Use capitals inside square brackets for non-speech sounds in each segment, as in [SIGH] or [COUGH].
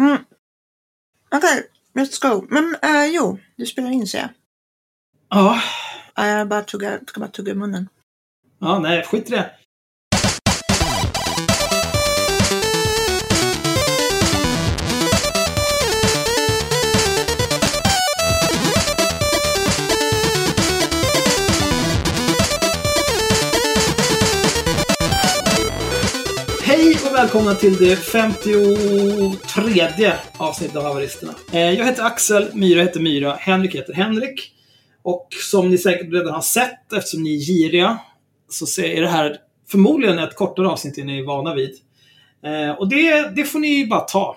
Mm. Okej, let's go. Men eh, jo, du spelar in ser jag. Ja, Ja, jag bara tugga, ska bara tugga i munnen. ja nej, skit i det. Välkomna till det 53 avsnittet av Haveristerna. Eh, jag heter Axel, Myra heter Myra, Henrik heter Henrik. Och som ni säkert redan har sett, eftersom ni är giriga, så är det här förmodligen ett kortare avsnitt än ni är vana vid. Eh, och det, det får ni bara ta.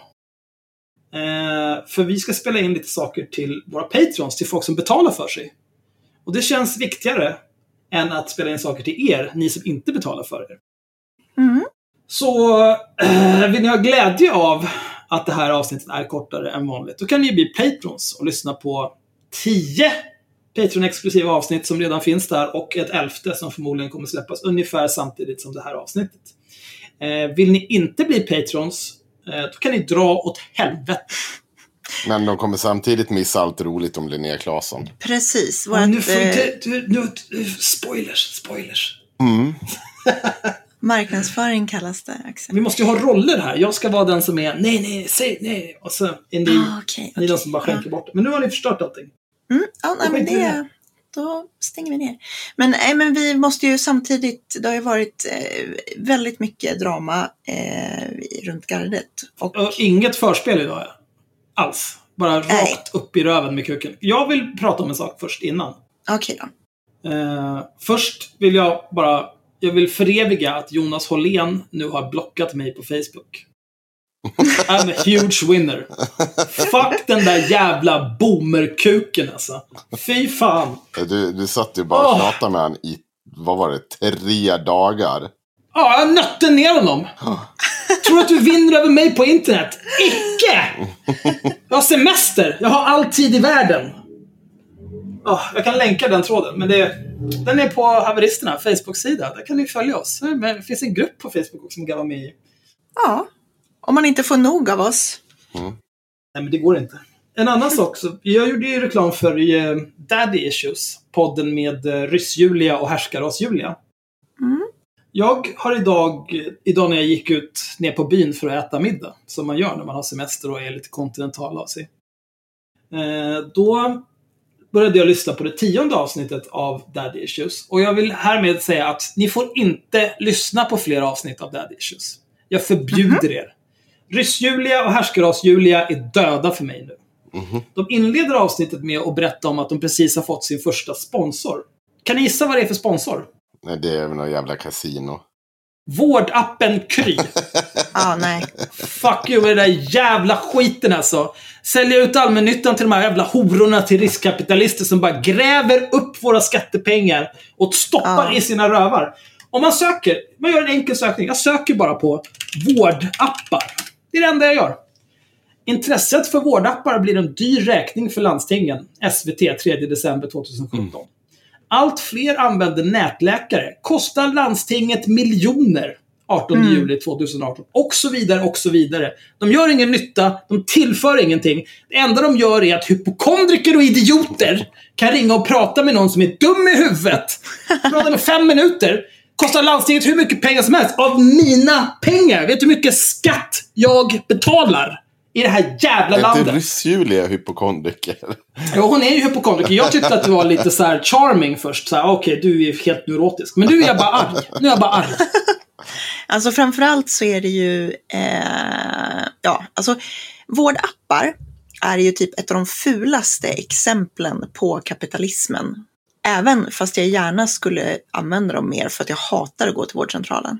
Eh, för vi ska spela in lite saker till våra patrons, till folk som betalar för sig. Och det känns viktigare än att spela in saker till er, ni som inte betalar för er. Mm. Så eh, vill ni ha glädje av att det här avsnittet är kortare än vanligt, då kan ni bli patrons och lyssna på 10 Patreon-exklusiva avsnitt som redan finns där och ett elfte som förmodligen kommer släppas ungefär samtidigt som det här avsnittet. Eh, vill ni inte bli patrons, eh, då kan ni dra åt helvete. Men de kommer samtidigt missa allt roligt om Linnea Claesson. Precis. Och nu Vårt får eh, inte... Du, nu, spoilers, spoilers. Mm. [LAUGHS] marknadsföring kallas det, Axel. Vi måste ju ha roller här. Jag ska vara den som är nej, nej, säg nej. Och så är ni, Ah, okej. ni är de okej. som bara skänker bort det. Men nu har ni förstört allting. Mm, ja, nej, men det, då stänger vi ner. Men, nej, men vi måste ju samtidigt, det har ju varit eh, väldigt mycket drama eh, runt gardet. Och, Och inget förspel idag. Alls. Bara Nej. rakt upp i röven med kuken. Jag vill prata om en sak först innan. Okej då. Eh, först vill jag bara... Jag vill föreviga att Jonas Hållén nu har blockat mig på Facebook. I'm a huge winner. Fuck den där jävla boomerkuken alltså. Fy fan. Du, du satt ju bara och pratade med honom i, vad var det, tre dagar. Ja, jag nötte ner honom. Tror du att du vinner över mig på internet? Icke! Jag har semester. Jag har all tid i världen. Ja, jag kan länka den tråden, men det, den är på Haveristerna, Facebook-sida. Där kan ni följa oss. Men Det finns en grupp på Facebook också som kan vara med i. Ja, om man inte får nog av oss. Nej, men det går inte. En annan [LAUGHS] sak, så, jag gjorde ju reklam för eh, Daddy Issues, podden med eh, Ryss-Julia och Härskaras-Julia. Mm. Jag har idag, idag när jag gick ut ner på byn för att äta middag, som man gör när man har semester och är lite kontinental av sig. Eh, då började jag lyssna på det tionde avsnittet av Daddy Issues. Och jag vill härmed säga att ni får inte lyssna på fler avsnitt av Daddy Issues. Jag förbjuder er. Ryss-Julia och Härskaras-Julia är döda för mig nu. De inleder avsnittet med att berätta om att de precis har fått sin första sponsor. Kan ni gissa vad det är för sponsor? Nej, det är väl någon jävla kasino. Vårdappen Kry. Ja, [LAUGHS] nej. Fuck you med den där jävla skiten alltså. Sälja ut allmännyttan till de här jävla hororna till riskkapitalister som bara gräver upp våra skattepengar och stoppar Ja. i sina rövar. Om man söker, man gör en enkel sökning. Jag söker bara på vårdappar. Det är det enda jag gör. Intresset för vårdappar blir en dyr räkning för landstingen. SVT 3 december 2017. Allt fler använder nätläkare. Kostar landstinget miljoner. 18 juli 2018. Och så vidare, och så vidare. De gör ingen nytta, de tillför ingenting. Det enda de gör är att hypokondriker och idioter kan ringa och prata med någon som är dum i huvudet. Prata med fem minuter. Kostar landstinget hur mycket pengar som helst. Av mina pengar. Vet du hur mycket skatt jag betalar? I det här jävla Är inte landet. Ryss-Julia hypokondriker? Ja, hon är ju hypokondriker. Jag tyckte att du var lite så här charming först. Så här, Okej, du är helt neurotisk. Men nu är jag bara arg. Nu är jag bara arg. Alltså framförallt så är det ju, eh, ja, alltså vårdappar är ju typ ett av de fulaste exemplen på kapitalismen. Även fast jag gärna skulle använda dem mer för att jag hatar att gå till vårdcentralen.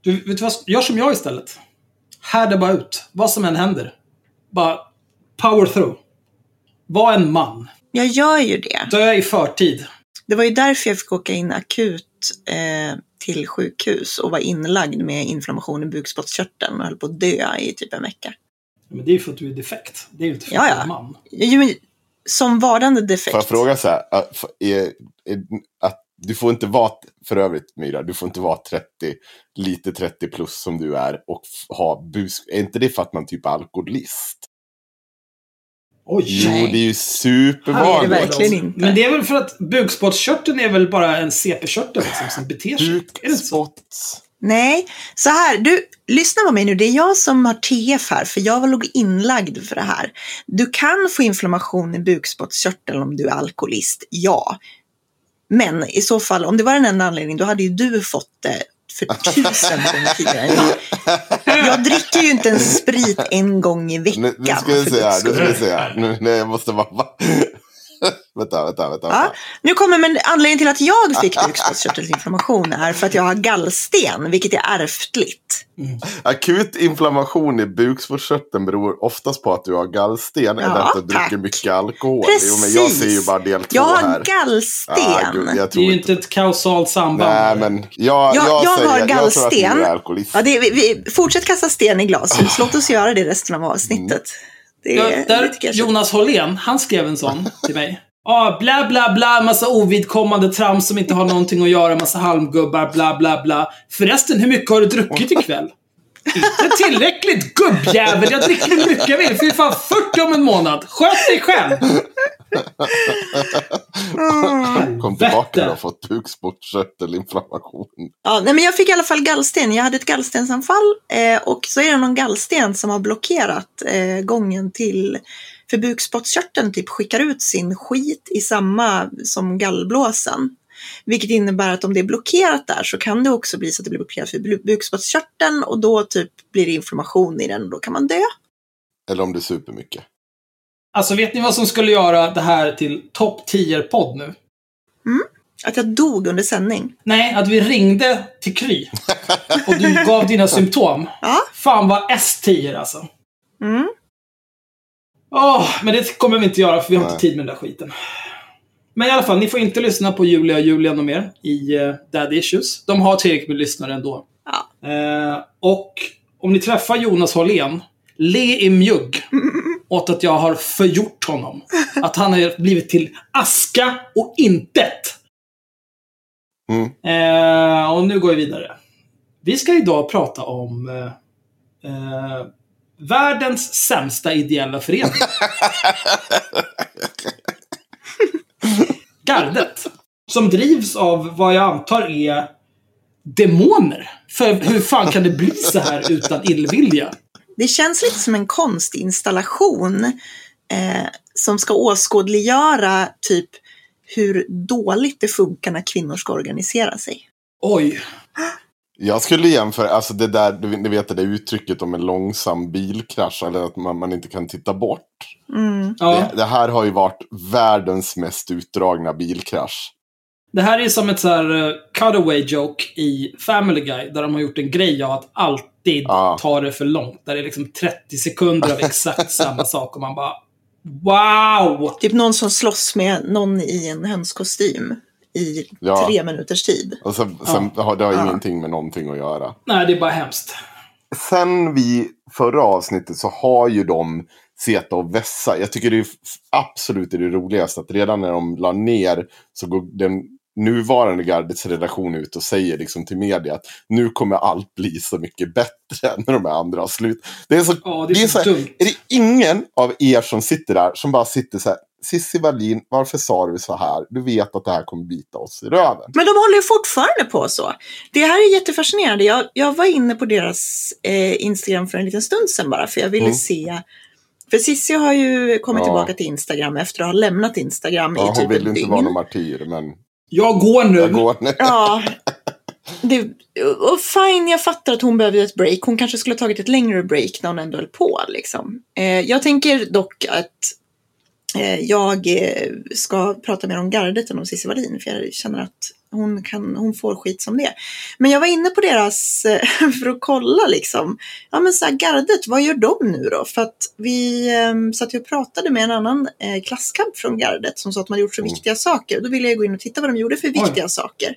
Du, vet du vad? Gör som jag istället. Härda bara ut. Vad som än händer. Bara power through. Var en man. Jag gör ju det. Dö i förtid. Det var ju därför jag fick åka in akut eh, till sjukhus och var inlagd med inflammation i bukspottkörteln och höll på att dö i typ en vecka. Men det är ju för att du är defekt. Det är ju inte för att du är man. Jo, men Som varande defekt. Får jag fråga så här? äh, f- Är, är, att Du får inte vara, för övrigt Myra, du får inte vara 30, lite 30 plus som du är och ha bus. Är inte det för att man typ är alkoholist? Oj! Jo, det är ju Det är supervanligt. det verkligen inte. Men det är väl för att bukspottkörteln är väl bara en CP-körtel liksom, som beter sig? Bukspott. Nej, så här, du, lyssna på mig nu. Det är jag som har TF här, för jag var låg inlagd för det här. Du kan få inflammation i bukspottkörteln om du är alkoholist, ja. Men i så fall, om det var den enda anledningen, då hade ju du fått det för tusen gånger tidigare [LAUGHS] jag. Dricker ju inte en sprit en gång i veckan. Nu, nu ska vi se här, nu ska vi se här. Nu, nej, jag måste bara... [LAUGHS] vänta, vänta, vänta. Ja, nu kommer, men anledningen till att jag fick [LAUGHS] bukspottkörtelinflammation är för att jag har gallsten, vilket är ärftligt. Akut inflammation i bukspottkörteln beror oftast på att du har gallsten Ja, eller att du tack. dricker mycket alkohol. Precis. Jo, men jag ser ju bara del två Jag har här. gallsten. Ah, gud, jag Det är ju inte. ett kausalt samband. Nej, men jag, Jag- jag, jag säger, har jag tror att du gallsten. är alkoholist. Ja, det är, vi, vi, fortsätt kasta sten i glashus. [LAUGHS] Låt oss göra det resten av avsnittet. Det är där, lite kanske... Jonas Hållén, han skrev en sån till mig. [LAUGHS] Ah, bla bla bla, massa ovidkommande trams som inte har någonting att göra, massa halmgubbar, bla bla bla. Förresten, hur mycket har du druckit ikväll? Inte tillräckligt gubbjävel, jag dricker hur mycket jag vill. Fy fan, 40 om en månad. Sköt dig själv! Kom tillbaka och har fått bukspottkörtelinflammation. Ja, nej, men jag fick i alla fall gallsten. Jag hade ett gallstensanfall eh, och så är det någon gallsten som har blockerat eh, gången till för bukspottkörteln typ skickar ut sin skit i samma som gallblåsan. Vilket innebär att om det är blockerat där så kan det också bli så att det blir blockerat för bu- bukspottkörteln och då typ blir det inflammation i den och då kan man dö. Eller om du super mycket. Alltså, vet ni vad som skulle göra det här till topp 10-podd nu? Att jag dog under sändning. Nej, att vi ringde till Kry. Och du gav dina [LAUGHS] symptom. Ja. Fan vad S10 alltså. Mm. Åh, men det kommer vi inte göra för vi har Nej. inte tid med den där skiten. Men i alla fall, ni får inte lyssna på Julia och Julian och mer i uh, Daddy Issues. De har tillräckligt med lyssnare ändå. Ja. Eh, och om ni träffar Jonas Hållén, le i mjugg [LAUGHS] åt att jag har förgjort honom. Att han har blivit till aska och intet. Mm. Eh, och nu går vi vidare. Vi ska idag prata om eh, eh, världens sämsta ideella förening. [LAUGHS] Gardet. Som drivs av vad jag antar är demoner. För hur fan kan det bli så här utan illvilja? Det känns lite som en konstinstallation eh, som ska åskådliggöra typ hur dåligt det funkar när kvinnor ska organisera sig. Oj. Jag skulle jämföra, alltså det där, du vet- ni vet det där uttrycket om en långsam bilkrasch, eller att man, man inte kan titta bort. Mm. Ja. Det, det här har ju varit världens mest utdragna bilkrasch. Det här är som ett så här uh, cutaway joke i Family Guy. Där de har gjort en grej av att alltid Ja. ta det för långt. Där det är liksom 30 sekunder av exakt samma sak. Och man bara Wow! Typ någon som slåss med någon i en hönskostym i Ja. tre minuters tid. Och sen, sen har det har Ja. ingenting med någonting att göra. Nej, det är bara hemskt. Sen vi förra avsnittet så har ju de Zeta och Vessa. Jag tycker det är absolut är det roligaste att redan när de la ner så går den nuvarande gardets redaktion ut och säger liksom till media att nu kommer allt bli så mycket bättre [LAUGHS] när de här andra har slut. Det är så, Ja, det är så här, är det ingen av er som sitter där som bara sitter så här Cissi Wallin, varför sa du så här? Du vet att det här kommer bita oss i röven. Men de håller ju fortfarande på så. Det här är jättefascinerande. Jag, jag var inne på deras eh, Instagram för en liten stund sedan bara, för jag ville Mm. se För Cissi har ju kommit Ja. tillbaka till Instagram efter att ha lämnat Instagram Ja, i hon typ vill ett ju inte dygn. vara någon martyr, men Jag går nu. jag går nu. [LAUGHS] Ja. Det, och fine, jag fattar att hon behövde ett break. Hon kanske skulle ha tagit ett längre break när hon ändå höll på. Liksom. Eh, jag tänker dock att eh, jag eh, ska prata mer om gardet än om Cissi Wallin. För jag känner att hon, kan, hon får skit som det. Men jag var inne på deras, eh, [LAUGHS] för att kolla liksom. Ja men så här, gardet, vad gör de nu då? För att vi eh, satt ju och pratade med en annan eh, klasskamp från gardet som sa att man gjort så Mm. viktiga saker. Då ville jag gå in och titta vad de gjorde för Oj. viktiga saker.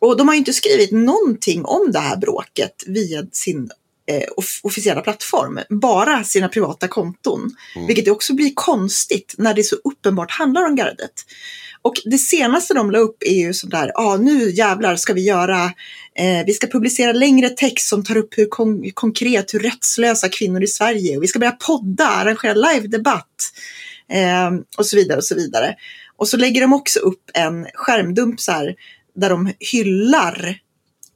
Och de har ju inte skrivit någonting om det här bråket via sin eh, off- officiella plattform. Bara sina privata konton. Mm. Vilket också blir konstigt när det så uppenbart handlar om gardet. Och det senaste de la upp är ju sådär, ja ah, nu jävlar ska vi göra, eh, vi ska publicera längre text som tar upp hur kon konkret, hur rättslösa kvinnor i Sverige är. Och vi ska börja podda, arrangera live-debatt eh, och så vidare och så vidare. Och så lägger de också upp en skärmdump så här, där de hyllar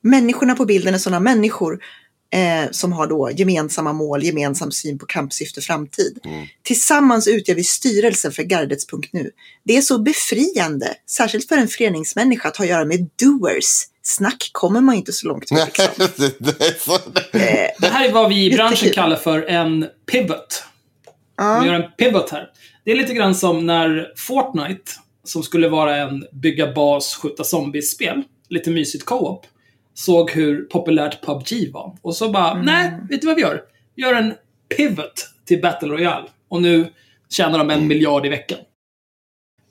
människorna på bilden är sådana människor eh, som har då gemensamma mål, gemensam syn på kampsyfte framtid. Mm. Tillsammans utgör vi styrelsen för Gardets.nu. Det är så befriande, särskilt för en föreningsmänniska, att ha att göra med doers. Snack kommer man inte så långt med. Liksom. [LAUGHS] det. Eh, Det här är vad vi i branschen kallar för en pivot. Vi gör en pivot här. Det är lite grann som när Fortnite, som skulle vara en bygga bas, skjuta zombies-spel, lite mysigt co-op, såg hur populärt PubG var. Och så bara, nej, vet du vad vi gör? Vi gör en pivot till Battle Royale. Och nu tjänar de en miljard i veckan.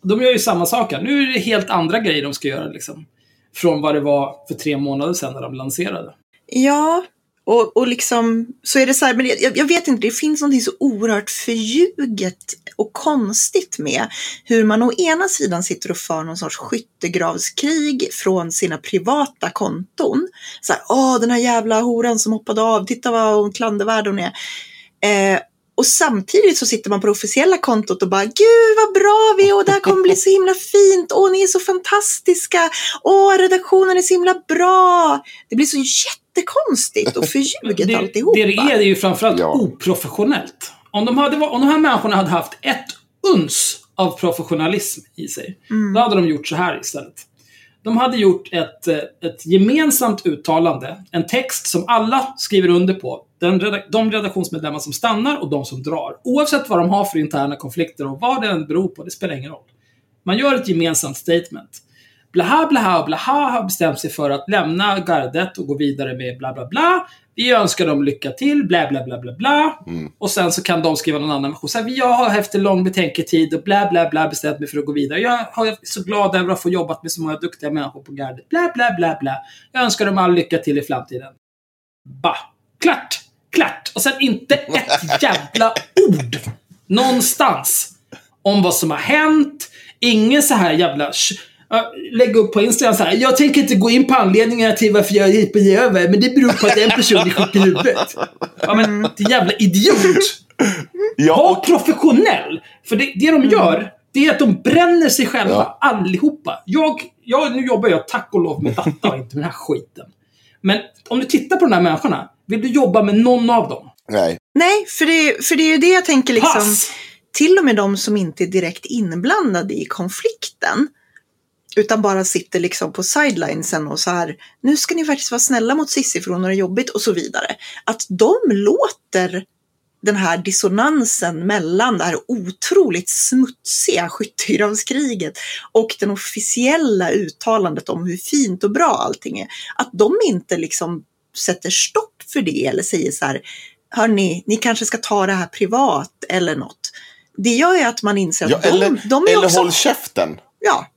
De gör ju samma sak här. Nu är det helt andra grejer de ska göra, liksom. Från vad det var för tre månader sedan när de lanserade. Ja, och, och liksom så är det så här, men jag, jag vet inte, det finns något så oerhört förljuget och konstigt med hur man å ena sidan sitter och för någon sorts skyttegravskrig från sina privata konton. Så här, åh den här jävla horan som hoppade av, titta vad klandervärd hon är. Eh, och samtidigt så sitter man på det officiella kontot och bara Gud vad bra vi är och det här kommer bli så himla fint. Åh ni är så fantastiska. Åh redaktionen är så himla bra. Det blir så jättekonstigt och förljuget det, alltihopa. det det är, det är ju framförallt Ja. oprofessionellt. Om de, hade, om de här människorna hade haft ett uns av professionalism i sig, då hade de gjort så här istället. De hade gjort ett, eh, ett gemensamt uttalande, en text som alla skriver under på. Den, de redaktionsmedlemmar som stannar och de som drar. Oavsett vad de har för interna konflikter och vad det än beror på, det spelar ingen roll. Man gör ett gemensamt statement. Blaha, blaha och blaha har bestämt sig för att lämna gardet och gå vidare med bla, bla, bla. Vi önskar dem lycka till, bla, bla, bla, bla, bla. Mm. Och sen så kan de skriva någon annan version. Så här, jag har efter lång betänketid och bla, bla, bla bestämt mig för att gå vidare. Jag har så glad över att få jobbat med så många duktiga människor på gardet. Bla, bla, bla, bla. Jag önskar dem all lycka till i framtiden. Ba. Klart! Klart! Och sen inte ett jävla ord någonstans om vad som har hänt. Ingen så här jävla... Lägga upp på Instagram så här. Jag tänker inte gå in på anledningarna till varför jag är över, men det beror på att en person är sjuk i huvudet. Ja, men din jävla idiot! Ja, Var och, professionell! För det, det de gör, det är att de bränner sig själva, Ja. allihopa. Jag, jag, nu jobbar jag tack och lov med data och inte med den här skiten. Men om du tittar på de här människorna, vill du jobba med någon av dem? nej. Nej, för det, för det är ju det jag tänker liksom. Pass! till och med de som inte är direkt inblandade i konflikten utan bara sitter liksom på sidelinesen och så här, nu ska ni faktiskt vara snälla mot Cissi för hon har det jobbigt och så vidare. Att de låter den här dissonansen mellan det här otroligt smutsiga skyttegravskriget och den officiella uttalandet om hur fint och bra allting är. Att de inte liksom sätter stopp för det eller säger så här, hörni, ni kanske ska ta det här privat eller något. Det gör ju att man inser att Ja, de, eller de är eller också... håll käften. Ja.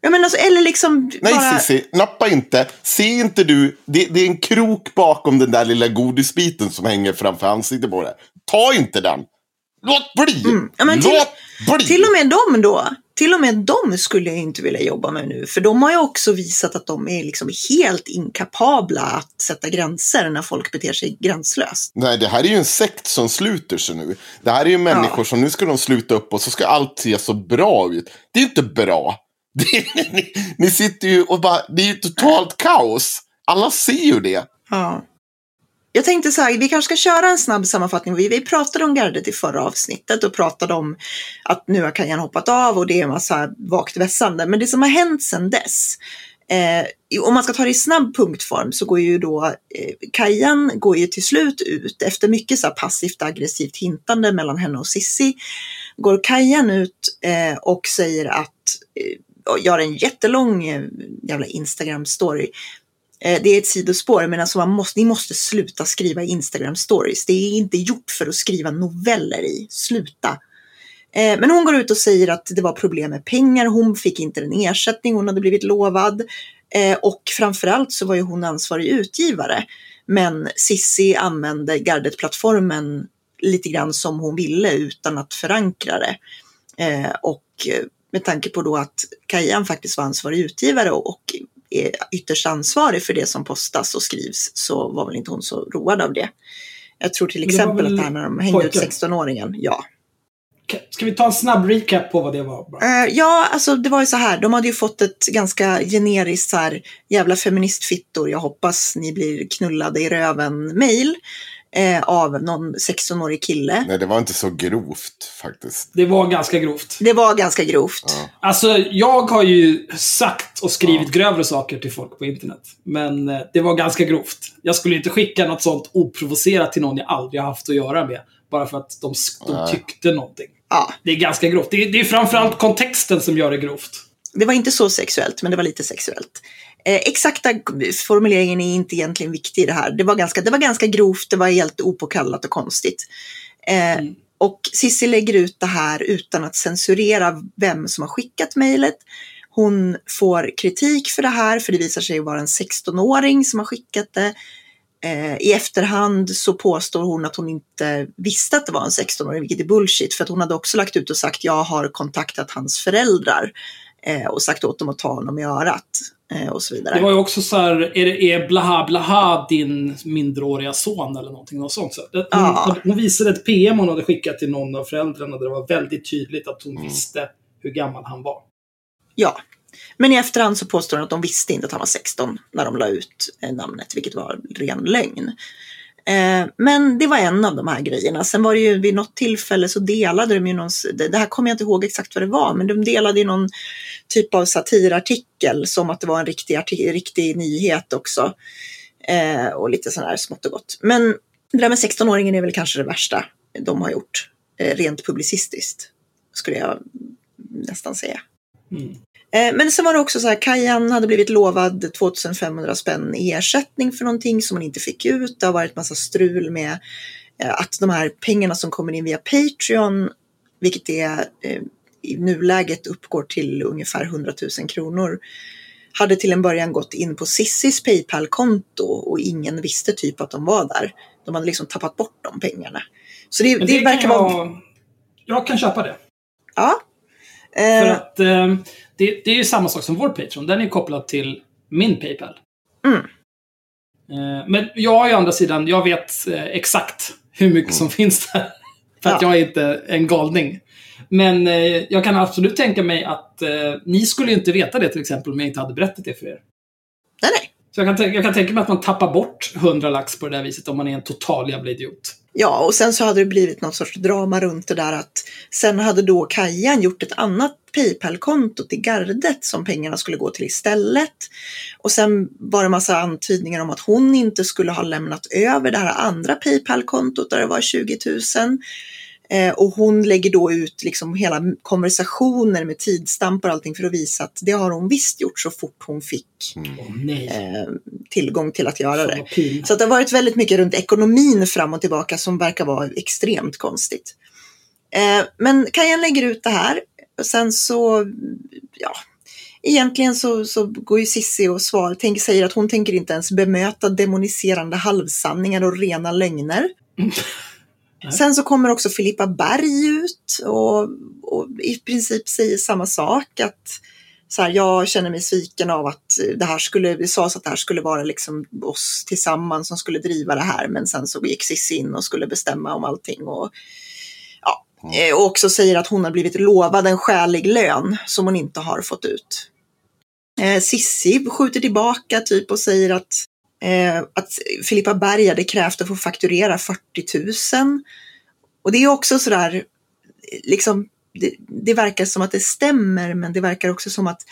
ja men alltså, eller liksom Nej bara... Cissi, nappa inte. Se inte du, det, det är en krok bakom den där lilla godisbiten som hänger framför ansiktet på dig. Ta inte den. Låt bli! Mm, ja, till- Låt bli! Till och med dem då, till och med dem skulle jag inte vilja jobba med nu. För de har ju också visat att de är liksom helt inkapabla att sätta gränser när folk beter sig gränslöst. Nej, det här är ju en sekt som sluter sig nu. Det här är ju människor som nu ska de sluta upp och så ska allt se så bra ut. Det är ju inte bra. [LAUGHS] Ni, ni sitter ju och bara, det är ju totalt kaos. Alla ser ju det. Ja. Jag tänkte så här, vi kanske ska köra en snabb sammanfattning. Vi, vi pratade om gardet i förra avsnittet och pratade om att nu har Kajan hoppat av och det är en massa vagt vässande. Men det som har hänt sedan dess, eh, om man ska ta det i snabb punktform så går ju då eh, Kajan går ju till slut ut efter mycket så här passivt aggressivt hintande mellan henne och Sissi. Går Kajan ut eh, och säger att, eh, och gör en jättelång eh, jävla Instagram-story Eh, det är ett sidospår, men alltså man måste, ni måste sluta skriva Instagram stories. Det är inte gjort för att skriva noveller i. Sluta. Eh, men hon går ut och säger att det var problem med pengar. Hon fick inte den ersättning hon hade blivit lovad. Eh, och framförallt så var ju hon ansvarig utgivare. Men Sissi använde Gardet-plattformen lite grann som hon ville utan att förankra det. Och med tanke på då att Kajan faktiskt var ansvarig utgivare och är ytterst ansvarig för det som postas och skrivs så var väl inte hon så road av det. Jag tror till exempel att det här när de hängde ut pojkar? 16-åringen, ja. Ska vi ta en snabb recap på vad det var? Eh, ja, alltså det var ju så här, de hade ju fått ett ganska generiskt så här, jävla feministfittor, jag hoppas ni blir knullade i röven-mail eh, av någon 16-årig kille. Nej, det var inte så grovt faktiskt. Det var ganska grovt. Det var ganska grovt. Ja. Alltså, jag har ju sagt och skrivit grövre saker till folk på internet. Men eh, det var ganska grovt. Jag skulle inte skicka något sånt oprovocerat till någon jag aldrig har haft att göra med. Bara för att de, de tyckte någonting. Ja, Det är ganska grovt. Det är, det är framförallt kontexten som gör det grovt. det var inte så sexuellt, men det var lite sexuellt. Eh, exakta formuleringen är inte egentligen viktig i det här. Det var ganska, det var ganska grovt, det var helt opåkallat och konstigt. Eh, Mm. Och Cissi lägger ut det här utan att censurera vem som har skickat mejlet. Hon får kritik för det här, för det visar sig vara en 16-åring som har skickat det. Eh, I efterhand så påstår hon att hon inte visste att det var en 16-åring, vilket är bullshit. För att hon hade också lagt ut och sagt jag har kontaktat hans föräldrar eh, och sagt åt dem att ta honom i örat och så vidare. Det var ju också så här, är, det, är blaha blaha din mindreåriga son eller någonting något sånt. Så det, hon, Ja. hon visade ett PM hon hade skickat till någon av föräldrarna där det var väldigt tydligt att hon Mm. visste hur gammal han var. Ja, men i efterhand så påstår hon att de visste inte att han var 16 när de la ut eh, namnet, vilket var ren lögn. Eh, men det var en av de här grejerna. Sen var det ju vid något tillfälle så delade de ju någon, det här kommer jag inte ihåg exakt vad det var, men de delade ju någon typ av satirartikel som att det var en riktig, riktig nyhet också. Eh, och lite sådär smått och gott. Men det där med 16-åringen är väl kanske det värsta de har gjort, eh, rent publicistiskt, skulle jag nästan säga. Mm. Eh, Men sen var det också så här, Kajan hade blivit lovad 2500 spänn i ersättning för någonting som hon inte fick ut. Det har varit massa strul med eh, att de här pengarna som kommer in via Patreon, vilket är eh, i nuläget uppgår till ungefär 100 000 kronor, hade till en början gått in på Sissis Paypal-konto och ingen visste typ att de var där. De hade liksom tappat bort de pengarna. Så det, Men det, verkar vara... jag, jag kan köpa det. Ja. För Eh, att eh, det, det är ju samma sak som vår Patreon. Den är kopplad till min Paypal. Mm. Eh, men jag har ju å andra sidan, jag vet eh, exakt hur mycket som finns där. För att Ja. jag är inte en galning. Men eh, jag kan absolut tänka mig att eh, ni skulle ju inte veta det till exempel om jag inte hade berättat det för er. nej, nej. Så jag kan, jag kan tänka mig att man tappar bort 100 lax på det där viset om man är en total jävla idiot. Ja, och sen så hade det blivit något sorts drama runt det där att sen hade då Kajan gjort ett annat Paypal-konto till gardet som pengarna skulle gå till istället. Och sen var det massa antydningar om att hon inte skulle ha lämnat över det här andra Paypal-kontot där det var 20 000. Eh, och hon lägger då ut liksom hela konversationer med tidstampar och allting för att visa att det har hon visst gjort så fort hon fick Mm. Eh, tillgång till att göra det. Så att det har varit väldigt mycket runt ekonomin fram och tillbaka som verkar vara extremt konstigt. Eh, men Kajan lägger ut det här. Och sen så, ja, egentligen så, så går ju Sissi och svar, tänker, säger att hon tänker inte ens bemöta demoniserande halvsanningar och rena lögner. [LAUGHS] Nej. Sen så kommer också Filippa Berg ut och, och i princip säger samma sak. Att så här, jag känner mig sviken av att det här skulle, det sades att det här skulle vara liksom oss tillsammans som skulle driva det här. Men sen så gick Cissi in och skulle bestämma om allting. Och, ja, eh, och också säger att hon har blivit lovad en skälig lön som hon inte har fått ut. Eh, Sissi skjuter tillbaka typ och säger att, eh, att Filippa Berg hade krävt att få fakturera 40 000. Och det är också sådär, liksom, det, det verkar som att det stämmer men det verkar också som att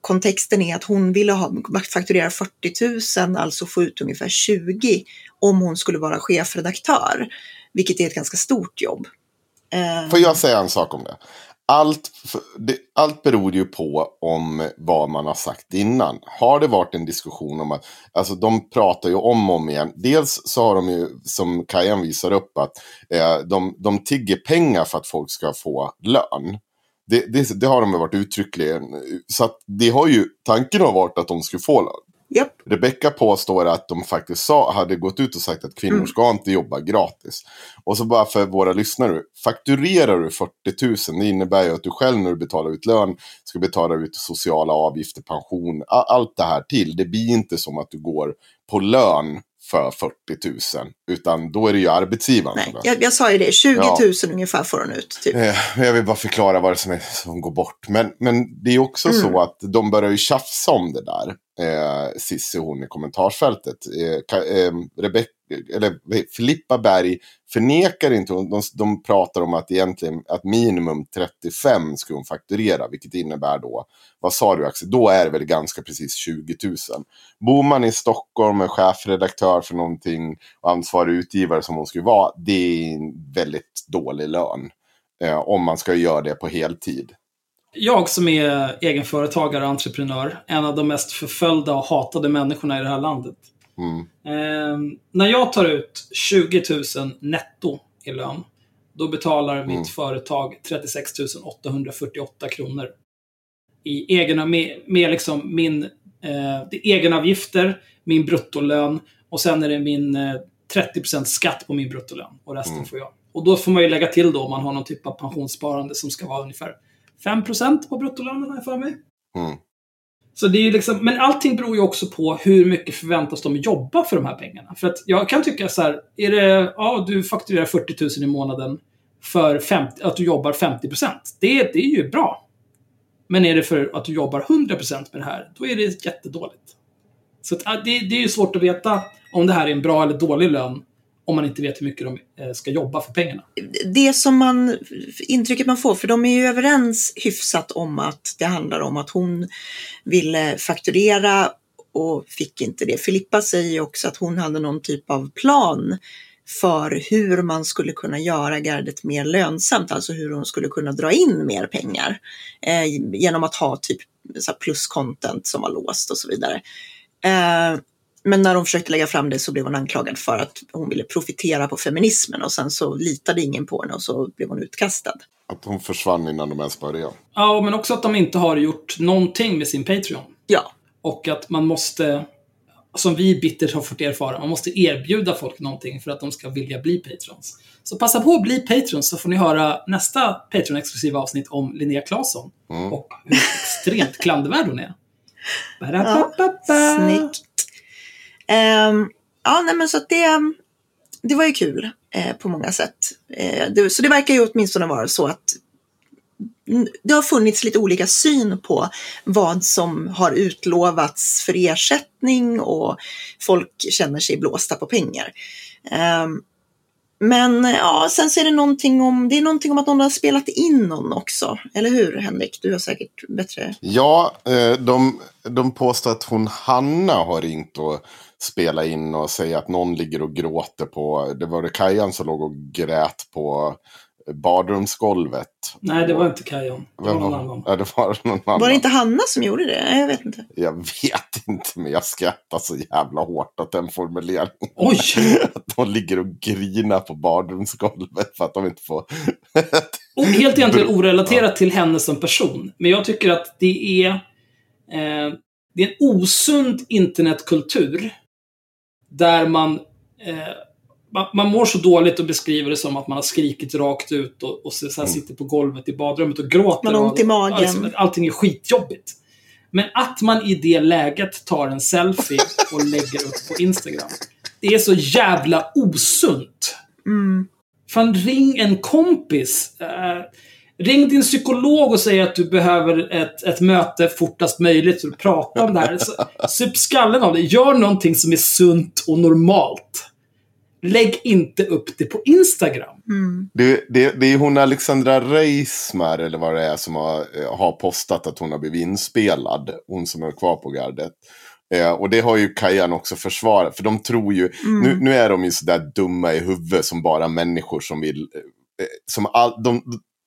kontexten är att hon ville ha, fakturera 40 000, alltså få ut ungefär 20 om hon skulle vara chefredaktör. Vilket är ett ganska stort jobb. Eh, Får jag säga en sak om det? Allt, det, allt beror ju på om vad man har sagt innan. Har det varit en diskussion om att, alltså de pratar ju om och om igen. Dels så har de ju, som Kajan visar upp, att eh, de, de tigger pengar för att folk ska få lön. Det, det, det har de ju varit uttryckligen. Så att det har ju, tanken har varit att de skulle få lön. Japp. Rebecka påstår att de faktiskt sa, hade gått ut och sagt att kvinnor Mm. ska inte jobba gratis. Och så bara för våra lyssnare, fakturerar du 40 000, det innebär ju att du själv när du betalar ut lön ska betala ut sociala avgifter, pension, allt det här till. Det blir inte som att du går på lön för 40 000, utan då är det ju arbetsgivaren Nej, jag, jag sa ju det. 20 000 Ja. ungefär får hon ut. Typ. Eh, Jag vill bara förklara vad det är som, är, som går bort. Men, men det är också Mm. så att de börjar ju tjafsa om det där. Eh, Cissi hon i kommentarsfältet. Eh, eh, Rebecca, eller eh, Filippa Berg förnekar inte. De, de pratar om att egentligen att minimum 35 ska hon fakturera. Vilket innebär då, vad sa du Axel? Då är det väl ganska precis 20 000. Bor man i Stockholm är chefredaktör för någonting och ansvarig utgivare som hon skulle vara. Det är en väldigt dålig lön. Eh, om man ska göra det på heltid. Jag som är egenföretagare och entreprenör, en av de mest förföljda och hatade människorna i det här landet. Mm. Eh, när jag tar ut 20 000 netto i lön, då betalar Mm. mitt företag 36 848 kronor. I egen, med, med liksom min eh, det är egenavgifter, min bruttolön och sen är det min eh, 30% skatt på min bruttolön. Och resten Mm. får jag. Och då får man ju lägga till då om man har någon typ av pensionssparande som ska vara ungefär 5% på bruttolönen, har jag för mig. Mm. Så det är liksom, men allting beror ju också på hur mycket förväntas de jobba för de här pengarna. För att jag kan tycka så här, är det, ja du fakturerar 40 000 i månaden för 50, att du jobbar 50 Det, det är ju bra. Men är det för att du jobbar 100% med det här, då är det jättedåligt. Så att, det, det är ju svårt att veta om det här är en bra eller dålig lön om man inte vet hur mycket de eh, ska jobba för pengarna. det som man, intrycket man får, för de är ju överens hyfsat om att det handlar om att hon ville fakturera och fick inte det. Filippa säger också att hon hade någon typ av plan för hur man skulle kunna göra gardet mer lönsamt, alltså hur hon skulle kunna dra in mer pengar eh, genom att ha typ så här plus content som var låst och så vidare. Eh, men när hon försökte lägga fram det så blev hon anklagad för att hon ville profitera på feminismen och sen så litade ingen på henne och så blev hon utkastad. Att hon försvann innan de ens började. Ja, men också att de inte har gjort någonting med sin Patreon. Ja, Och att man måste, som vi bittert har fått erfara, man måste erbjuda folk någonting för att de ska vilja bli patrons. Så passa på att bli patrons så får ni höra nästa Patreon-exklusiva avsnitt om Linnea Claesson. Mm. Och hur extremt klandervärd hon är. Ba-da-ba-ba-ba. snyggt. Ehm, ja, nej men så att det, det var ju kul eh, på många sätt. Eh, det, så det verkar ju åtminstone vara så att det har funnits lite olika syn på vad som har utlovats för ersättning och folk känner sig blåsta på pengar. Ehm, men ja, sen så är det någonting om, det är någonting om att någon har spelat in någon också. Eller hur Henrik? Du har säkert bättre... Ja, eh, de, de påstår att hon Hanna har ringt och spelat in och säger att någon ligger och gråter på, det var det Kajan som låg och grät på badrumsgolvet. Nej, det var inte Kajan. Det var någon annan. ja, det var någon annan. Var det inte Hanna som gjorde det? Nej, Jag vet inte. Jag vet inte, men jag skrattar så jävla hårt åt den formuleringen. Oj! [LAUGHS] Att de ligger och grinar på badrumsgolvet för att de inte får... [LAUGHS] Och helt egentligen orelaterat till henne som person. Men jag tycker att det är, eh, det är en osund internetkultur. Där man, eh, man, man mår så dåligt och beskriver det som att man har skrikit rakt ut och, och så, så här sitter på golvet i badrummet och gråter. Man har ont i och- magen. Alltså, allting är skitjobbigt. Men att man i det läget tar en selfie [LAUGHS] och lägger upp på Instagram. Det är så jävla osunt. Mm. Fan, ring en kompis. Eh, ring din psykolog och säg att du behöver ett, ett möte fortast möjligt för att prata om det här. Så, [LAUGHS] sup skallen av det. Gör någonting som är sunt och normalt. Lägg inte upp det på Instagram. Mm. Det, det, det är hon Alexandra Reismar, eller vad det är, som har, eh, har postat att hon har blivit inspelad. Hon som är kvar på gardet. Eh, och det har ju Kajan också försvarat. För de tror ju, Mm. nu, nu är de ju sådär dumma i huvudet som bara människor som vill... Eh, som all, de,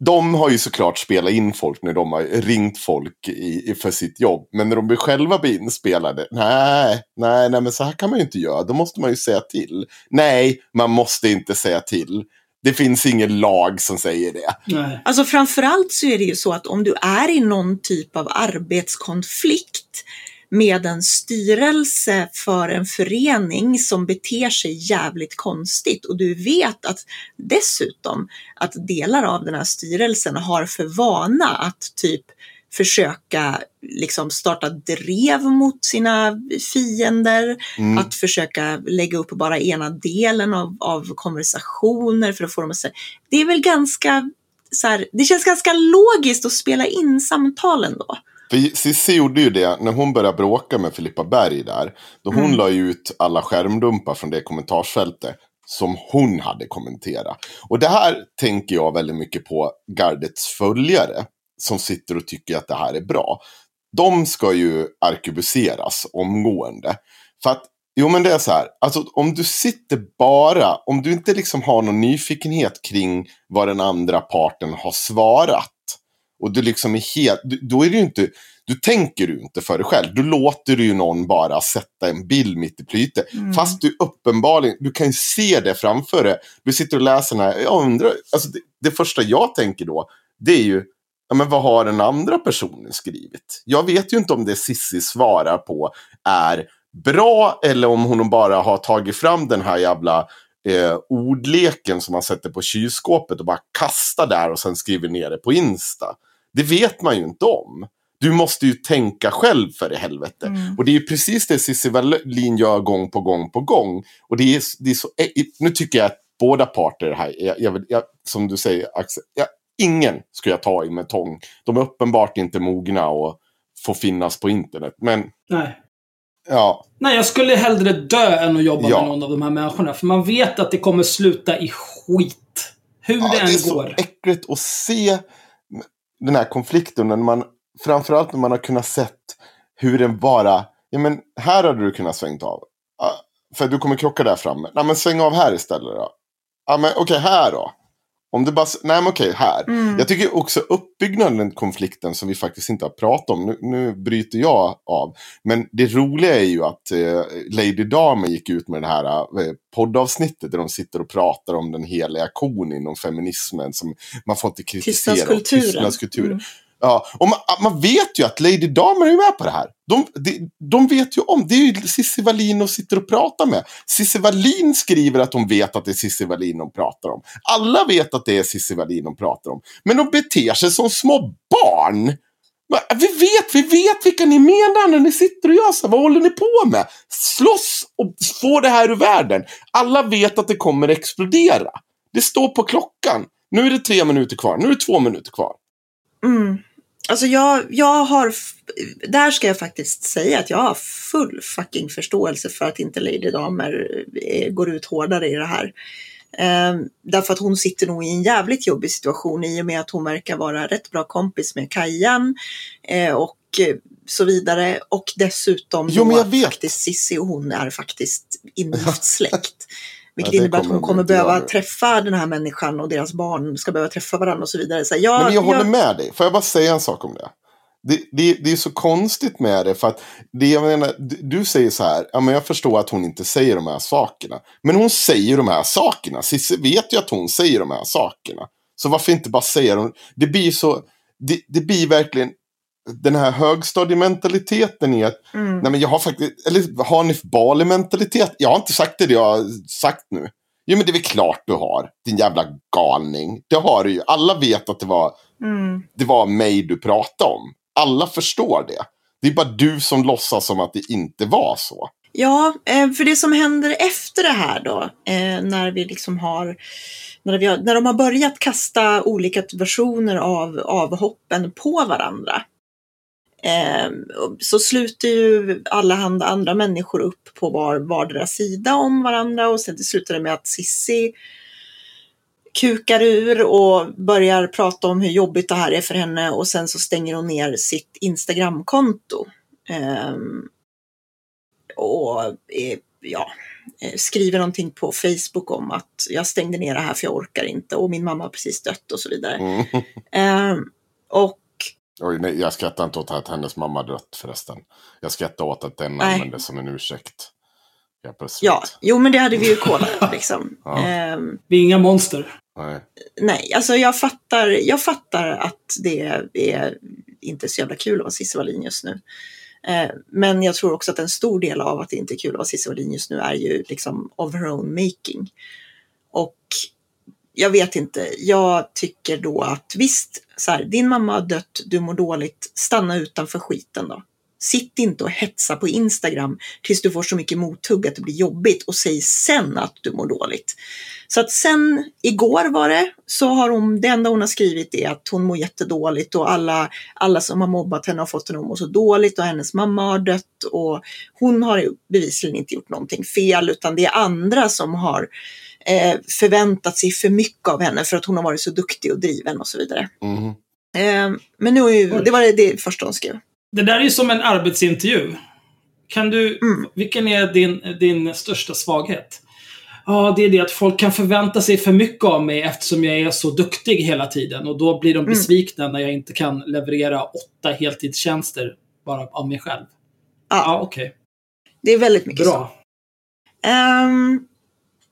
de har ju såklart spelat in folk när de har ringt folk i, i, för sitt jobb. Men när de blir själva blir inspelade, nej, nej, nej, men så här kan man ju inte göra. Då måste man ju säga till. Nej, man måste inte säga till. Det finns ingen lag som säger det. Nej. Alltså framförallt så är det ju så att om du är i någon typ av arbetskonflikt med en styrelse för en förening som beter sig jävligt konstigt och du vet att dessutom att delar av den här styrelsen har för vana att typ försöka liksom starta drev mot sina fiender, Mm. att försöka lägga upp bara ena delen av, av konversationer för att få dem att säga. Det är väl ganska så här, det känns ganska logiskt att spela in samtalen då. För Cissi gjorde ju det när hon började bråka med Filippa Berg där. Då hon Mm. la ut alla skärmdumpar från det kommentarsfältet som hon hade kommenterat. Och det här tänker jag väldigt mycket på gardets följare som sitter och tycker att det här är bra. De ska ju arkebuseras omgående. För att, jo men det är så här, alltså om du sitter bara, om du inte liksom har någon nyfikenhet kring vad den andra parten har svarat. Och du liksom är helt, du- då är det ju inte, du tänker ju inte för dig själv. Du låter ju någon bara sätta en bild mitt i plytet. Mm. Fast du uppenbarligen, du kan ju se det framför dig. Du sitter och läser den här, jag undrar, alltså det, det första jag tänker då, det är ju, ja men vad har den andra personen skrivit? Jag vet ju inte om det Sissi svarar på är bra eller om hon bara har tagit fram den här jävla eh, ordleken som man sätter på kylskåpet och bara kastar där och sen skriver ner det på Insta. Det vet man ju inte om. Du måste ju tänka själv för i helvete. Mm. Och det är ju precis det Cissi Wallin gör gång på gång på gång. Och det är, det är så, eh, nu tycker jag att båda parter här, jag, jag, jag, som du säger Axel, ingen ska jag ta i med tång. De är uppenbart inte mogna och får finnas på internet. Men Nej. ja, Nej, jag skulle hellre dö än att jobba Ja. med någon av de här människorna. För man vet att det kommer sluta i skit. Hur ja det det är än så går. äckligt att se den här konflikten. När man, framförallt när man har kunnat sett hur den bara, ja men här hade du kunnat svängt av. Ah, för du kommer krocka där framme. Nej men sväng av här istället då. Ja men okej, här då. Om det bara, nej men okej, här. Mm. Jag tycker också uppbyggnaden, konflikten som vi faktiskt inte har pratat om. Nu, nu bryter jag av. Men det roliga är ju att eh, Lady Damer gick ut med det här eh, poddavsnittet där de sitter och pratar om den heliga kon inom feminismen. Som man får inte kritisera. Tystnadskulturen. Tystnadskulturen. Mm. Ja, och man, man vet ju att Lady Damer är med på det här. De, de, de vet ju om, det är ju Cissi Wallin och sitter och pratar med. Cissi Wallin skriver att de vet att det är Cissi Wallin de pratar om. Alla vet att det är Cissi Wallin de pratar om. Men de beter sig som små barn. Vi vet, vi vet vilka ni menar när ni sitter och gör så här. Vad håller ni på med? Slåss och få det här ur världen. Alla vet att det kommer explodera. Det står på klockan. Nu är det tre minuter kvar. Nu är det två minuter kvar. Mm. Alltså jag, jag har, där ska jag faktiskt säga att jag har full fucking förståelse för att inte Lady Damer eh, går ut hårdare i det här. Eh, därför att hon sitter nog i en jävligt jobbig situation i och med att hon verkar vara rätt bra kompis med Kajan eh, och eh, så vidare. Och dessutom Jo, men jag vet. faktiskt Sissi och hon är faktiskt ingift släkt. [LAUGHS] Vilket det innebär att hon kommer behöva göra. träffa den här människan och deras barn ska behöva träffa varandra och så vidare. Så jag, men jag håller jag, med dig. Får jag bara säga en sak om det? Det, det, det är så konstigt med det. För att det, jag menar, du, du säger så här. Ja, men jag förstår att hon inte säger de här sakerna. Men hon säger de här sakerna. Cissi vet ju att hon säger de här sakerna. Så varför inte bara säga dem? Det blir så. Det, det blir verkligen den här högstadiementaliteten i att Mm. Nej men jag har faktiskt, eller Hanif Bali-mentalitet. Jag har inte sagt det jag har sagt nu. Jo men det är väl klart du har. Din jävla galning. Det har du ju. Alla vet att det var, Mm. det var mig du pratade om. Alla förstår det. Det är bara du som låtsas som att det inte var så. Ja, eh, för det som händer efter det här då, eh, när vi liksom har när, vi har, när de har börjat kasta olika versioner av avhoppen på varandra. Eh, så sluter ju allehanda andra människor upp på var, vardera sida om varandra och sen slutar det med att Sissi kukar ur och börjar prata om hur jobbigt det här är för henne och sen så stänger hon ner sitt Instagramkonto. Ehm, och eh, ja, eh, skriver någonting på Facebook om att jag stängde ner det här för jag orkar inte och min mamma har precis dött och så vidare. Mm. [LAUGHS] Ehm, och Oj, nej, jag skrattar inte åt att hennes mamma dött förresten. Jag skrattar åt att den Nej. användes som en ursäkt. Ja, ja, jo men det hade vi ju kollat [LAUGHS] liksom. Ja. Ehm, Vi är inga monster. Nej. nej, alltså jag fattar, jag fattar att det är inte så jävla kul att vara Cissi Wallin just nu. Eh, men jag tror också att en stor del av att det inte är kul att vara Cissi Wallin just nu är ju liksom of her own making. Och jag vet inte, jag tycker då att visst, så här, din mamma har dött, du mår dåligt, stanna utanför skiten då. Sitt inte och hetsa på Instagram tills du får så mycket mothugg att det blir jobbigt och säg sen att du mår dåligt. Så att sen igår var det, så har hon, det enda hon har skrivit är att hon mår jättedåligt och alla, alla som har mobbat henne har fått henne att må så dåligt och hennes mamma har dött och hon har bevisligen inte gjort någonting fel utan det är andra som har eh, förväntat sig för mycket av henne för att hon har varit så duktig och driven och så vidare. Mm. Eh, men nu är ju, det var det, det första hon skrev. Det där är ju som en arbetsintervju. Kan du, Mm. vilken är din, din största svaghet? Ja, det är det att folk kan förvänta sig för mycket av mig eftersom jag är så duktig hela tiden. Och då blir de Mm. besvikna när jag inte kan leverera åtta heltidstjänster bara av mig själv. Ja, Ja, okej. det är väldigt mycket så. Bra.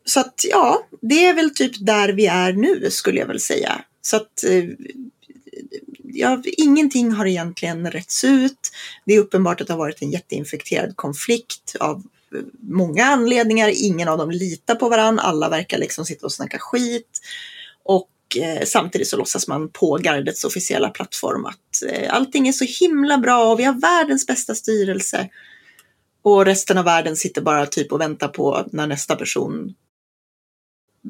Så att ja, det är väl typ där vi är nu skulle jag väl säga. Så att eh, ja, ingenting har egentligen rätts ut. Det är uppenbart att det har varit en jätteinfekterad konflikt av eh, många anledningar. Ingen av dem litar på varandra. Alla verkar liksom sitta och snacka skit. Och eh, samtidigt så låtsas man på gardets officiella plattform att eh, allting är så himla bra och vi har världens bästa styrelse. Och resten av världen sitter bara typ och väntar på när nästa person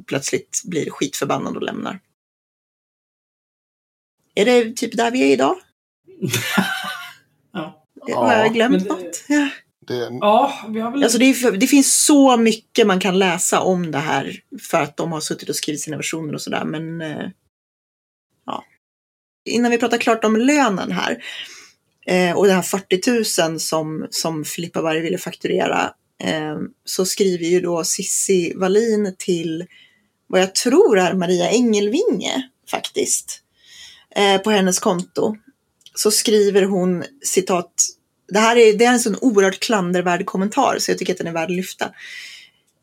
plötsligt blir skitförbannad och lämnar. Är det typ där vi är idag? [LAUGHS] Ja. Har jag glömt det- något? Ja. Det, ja, vi har väl... Alltså det, är det finns så mycket man kan läsa om det här för att de har suttit och skrivit sina versioner och sådär. Men eh, ja. Innan vi pratar klart om lönen här eh, och det här 40 000 som, som Filippa Berg ville fakturera eh, så skriver ju då Sissi Wallin till vad jag tror är Maria Engelvinge faktiskt eh, på hennes konto. Så skriver hon citat det här är, det är en sån oerhört klandervärd kommentar så jag tycker att den är värd att lyfta.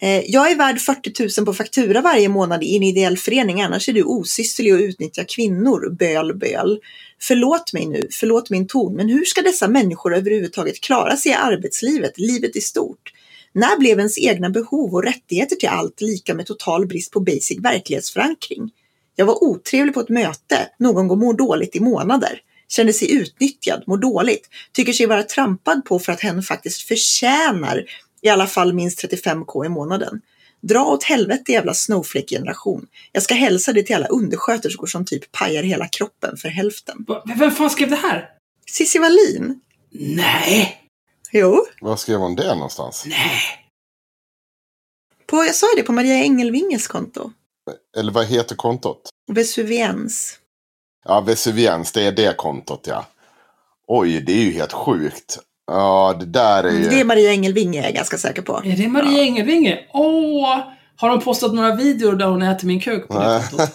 Eh, jag är värd 40 000 på faktura varje månad i en ideell förening, annars är du osysslig och utnyttjar kvinnor. Böl, böl. Förlåt mig nu, förlåt min ton, men hur ska dessa människor överhuvudtaget klara sig i arbetslivet, livet i stort? När blev ens egna behov och rättigheter till allt lika med total brist på basic verklighetsförankring? Jag var otrevlig på ett möte, någon går mår dåligt i månader. Känner sig utnyttjad, mår dåligt, tycker sig vara trampad på för att hen faktiskt förtjänar i alla fall minst 35k i månaden. Dra åt helvete jävla snowflake-generation. Jag ska hälsa det till alla undersköterskor som typ pajar hela kroppen för hälften. Va- Vem fan skrev det här? Cissi Wallin? Nej! Jo, var skrev hon det någonstans? Nej! på, jag sa ju det på Maria Engelvinges konto. Eller vad heter kontot? Vesuviens. Ja, Vesuviens, det är det kontot ja. Oj, det är ju helt sjukt. Ja, det där är ju... Mm, Det är Maria Engelvinge är jag ganska säker på. Är det Maria Engelvinge? Åh! Har hon postat några videor där hon äter min kuk på det Nej. kontot?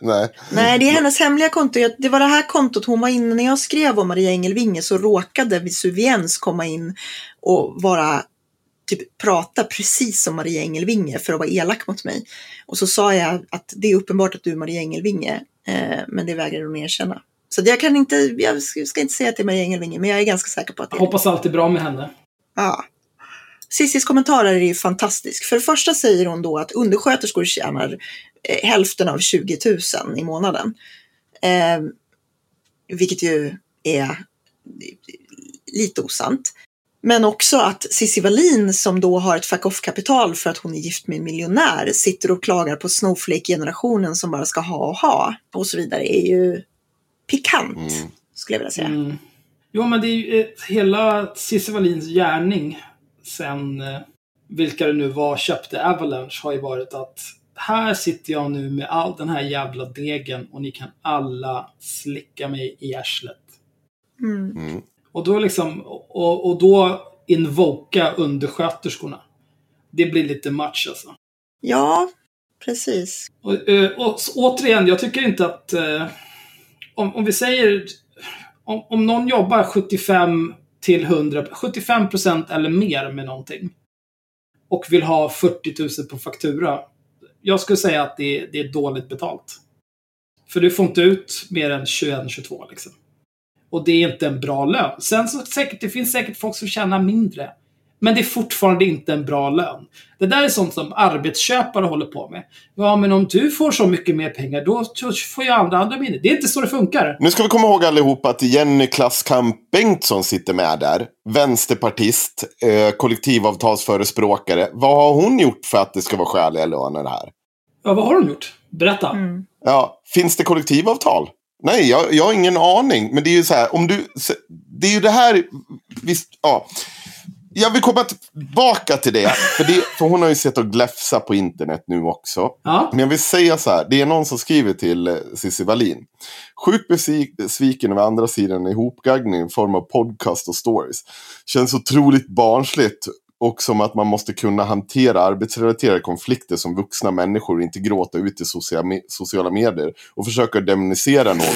[LAUGHS] Nej. Nej, det är hennes hemliga konto. Det var det här kontot hon var inne när jag skrev om Maria Engelvinge så råkade Vesuviens komma in och vara typ prata precis som Maria Engelvinge för att vara elak mot mig. Och så sa jag att det är uppenbart att du är Maria Engelvinge, eh, men det vägrar hon erkänna. Så jag kan inte, jag ska inte säga att det är Maria Engelvinge, men jag är ganska säker på att det Jag är hoppas allt är bra med henne. Ja. Cissis kommentarer är ju fantastisk. För det första säger hon då att undersköterskor tjänar eh, hälften av 20 000 i månaden. Eh, vilket ju är lite osant. Men också att Cissi Wallin som då har ett fuck off-kapital för att hon är gift med en miljonär sitter och klagar på snowflake-generationen som bara ska ha och ha och så vidare är ju pikant, Mm. skulle jag vilja säga. Mm. Jo, men det är ju eh, hela Cissi Wallins gärning sen eh, vilka det nu var köpte Avalanche har ju varit att här sitter jag nu med all den här jävla degen och ni kan alla slicka mig i arslet. Mm. Mm. Och då liksom, och, och då invoka undersköterskorna. Det blir lite match alltså. Ja, precis. Och, eh, och s- återigen, jag tycker inte att... eh, Om, om vi säger... Om, om någon jobbar 75 till 100, 75 procent eller mer med någonting och vill ha 40 000 på faktura. Jag skulle säga att det, det är dåligt betalt. För du får inte ut mer än 21-22 liksom. Och det är inte en bra lön. Sen så säkert, det finns säkert folk som tjänar mindre. Men det är fortfarande inte en bra lön. Det där är sånt som arbetsköpare håller på med. Ja, men om du får så mycket mer pengar, då får ju andra andra mindre. Det är inte så det funkar. Nu ska vi komma ihåg allihopa att Jenny Klasskamp Bengtsson sitter med där. Vänsterpartist, eh, kollektivavtalsförespråkare. Vad har hon gjort för att det ska vara skäliga löner här? Ja, vad har hon gjort? Berätta. Mm. Ja, finns det kollektivavtal? Nej, jag, jag har ingen aning. Men det är ju så här, om du... Det är ju det här... Visst, ja. Jag vill komma tillbaka till det. För, det, för hon har ju sett och gläfsa på internet nu också. Ja. Men jag vill säga så här. Det är någon som skriver till eh, Cissi Wallin. Sjukt besviken över andra sidan ihopgaggning i form av podcast och stories. Känns otroligt barnsligt. Och som att man måste kunna hantera arbetsrelaterade konflikter som vuxna människor inte gråta ut i sociala, medier. Och försöka demonisera någon.